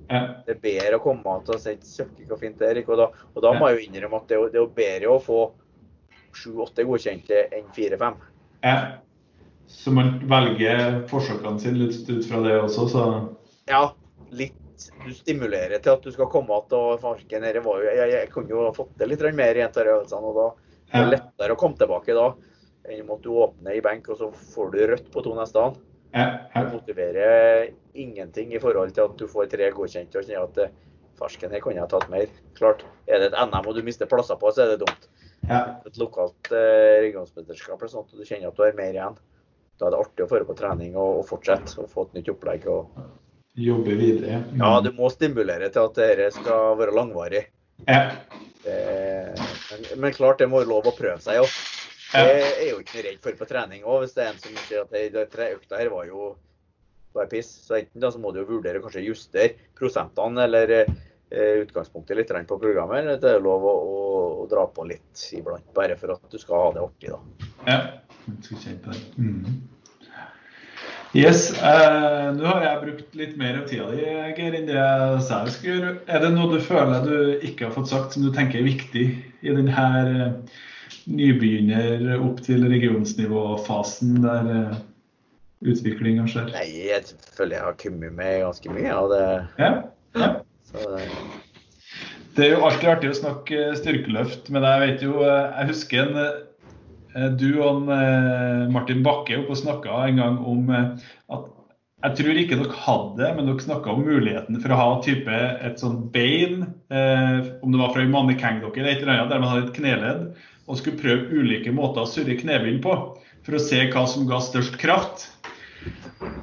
Ja. Det er bedre å komme tilbake og si søkker hvor fint det. Erik», Og da, og da Ja. må jeg jo innrømme at det det er jo bedre å få sju-åtte godkjente enn fire-fem. ja. Så man velger forsøkene sine litt ut fra det også, så Ja, litt. Du stimulerer til at du skal komme tilbake og var jo, jeg, jeg kunne jo ha fått det litt mer i en av øvelsene. og da det er lettere å komme tilbake da enn om at du åpner i benk og så får du rødt på to neste an. Det motiverer ingenting i forhold til at du får tre godkjente og kjenner at eh, farsken her kunne jeg tatt mer. Klart, er det et NM og du mister plasser på, så er det dumt. ja. Et lokalt eh, regionsmesterskap eller sånt, og du kjenner at du har mer igjen. Da er det artig å få på trening og, og fortsette og få et nytt opplegg. Og, Jobbe videre. Mm. ja, du må stimulere til at dette skal være langvarig. Ja. Det, men, men klart, det må være lov å prøve seg. også. Ja. Det er jeg jo ikke redd for på trening òg. Hvis det er en som sier at det tre økta her var jo bare piss, så enten da så må du jo vurdere kanskje justere prosentene eller eh, utgangspunktet litt på programmet. Eller det er lov å, å, å dra på litt iblant, bare for at du skal ha det artig, da. ja. Jeg skal kjenne på det. Mm. Yes. Eh, nå har jeg brukt litt mer av tida di, Geir, enn det jeg sa jeg skulle. Er det noe du føler du ikke har fått sagt, som du tenker er viktig i denne eh, nybegynner opp til regionsnivå-fasen der eh, utviklinga skjer? Nei, jeg føler jeg har kommet med ganske mye av det. Ja. ja. Så, det- Det er jo alltid artig å snakke styrkeløft, men jeg vet jo eh, Jeg husker en eh, Du og eh, Martin Bakke oppe og snakka en gang om eh, at jeg tror ikke dere hadde det, men dere snakka om muligheten for å ha type et sånt bein, eh, om det var fra en dere, eller et eller annet, der man hadde et kneledd, og skulle prøve ulike måter å surre knebind på for å se hva som ga størst kraft.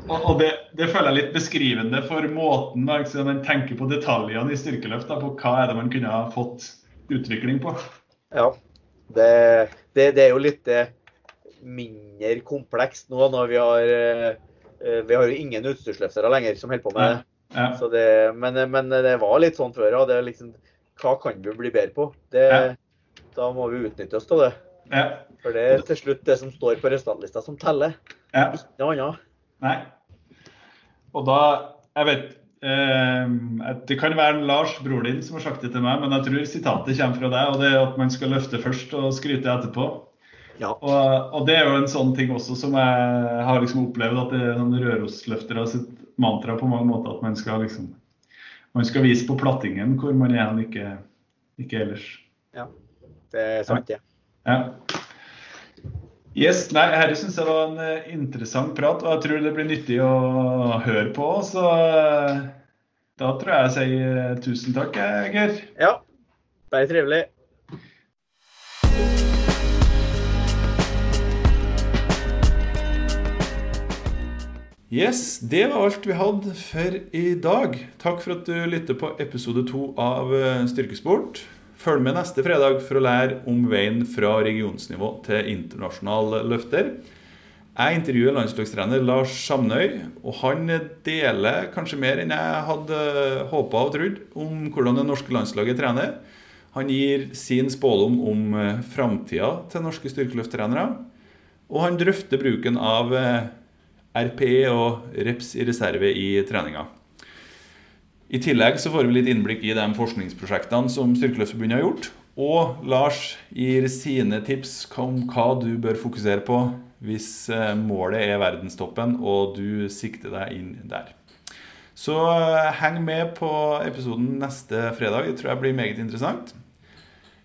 Og, og det, det føler jeg litt beskrivende for måten man, liksom, man tenker på detaljene i styrkeløft. Da, på hva er det man kunne ha fått utvikling på. Ja. Det, det, det er jo litt eh, mindre komplekst nå når vi har eh, eh, Vi har jo ingen utstyrsløftere lenger som holder på med. Ja, Så det men, men det var litt sånn før. Ja. Det liksom, hva kan vi bli bedre på? Det, Ja. Da må vi utnytte oss av det. ja, For det er til slutt det som står på resultatlista som teller. ja. Ikke noe annet. Nei. Og da Jeg vet Det kan være Lars, bror din, som har sagt det til meg, men jeg tror sitatet kommer fra deg. og Det er at man skal løfte først og skryte etterpå. Ja. Og, og det er jo en sånn ting også som jeg har liksom opplevd at det er sånn Rørosløftere sitt mantra på mange måter. At man skal liksom man skal vise på plattingen hvor man er hen, ikke, ikke ellers. Ja, Det er sant, det. Ja. Yes, nei, Dette syns jeg var en eh, interessant prat, og jeg tror det blir nyttig å høre på. Så eh, da tror jeg jeg sier eh, tusen takk, Geir. Ja. Bare trivelig. Yes, det var alt vi hadde for i dag. Takk for at du lytter på episode to av Styrkesport. Følg med neste fredag for å lære om veien fra regionsnivå til internasjonal løfter. Jeg intervjuer landslagstrener Lars Samnøy, og han deler kanskje mer enn jeg hadde håpa og trodd om hvordan det norske landslaget trener. Han gir sin spådom om eh, framtida til norske styrkeløfttrenere. Og han drøfter bruken av eh, RPE og reps i reserve i treninga. I tillegg så får vi litt innblikk i de forskningsprosjektene som Styrkeløftforbundet har gjort, Og Lars gir sine tips om hva du bør fokusere på hvis eh, målet er verdenstoppen og du sikter deg inn der. Så eh, heng med på episoden neste fredag. Det tror jeg blir meget interessant.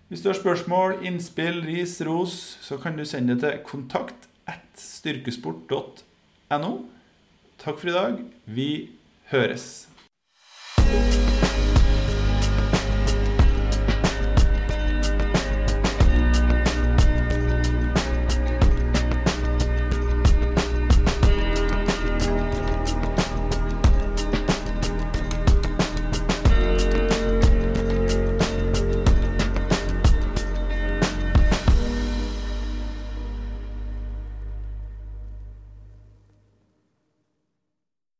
Hvis du har spørsmål, innspill, ris, ros, så kan du sende det til kontakt at styrkesport.no. Takk for i dag. Vi høres. you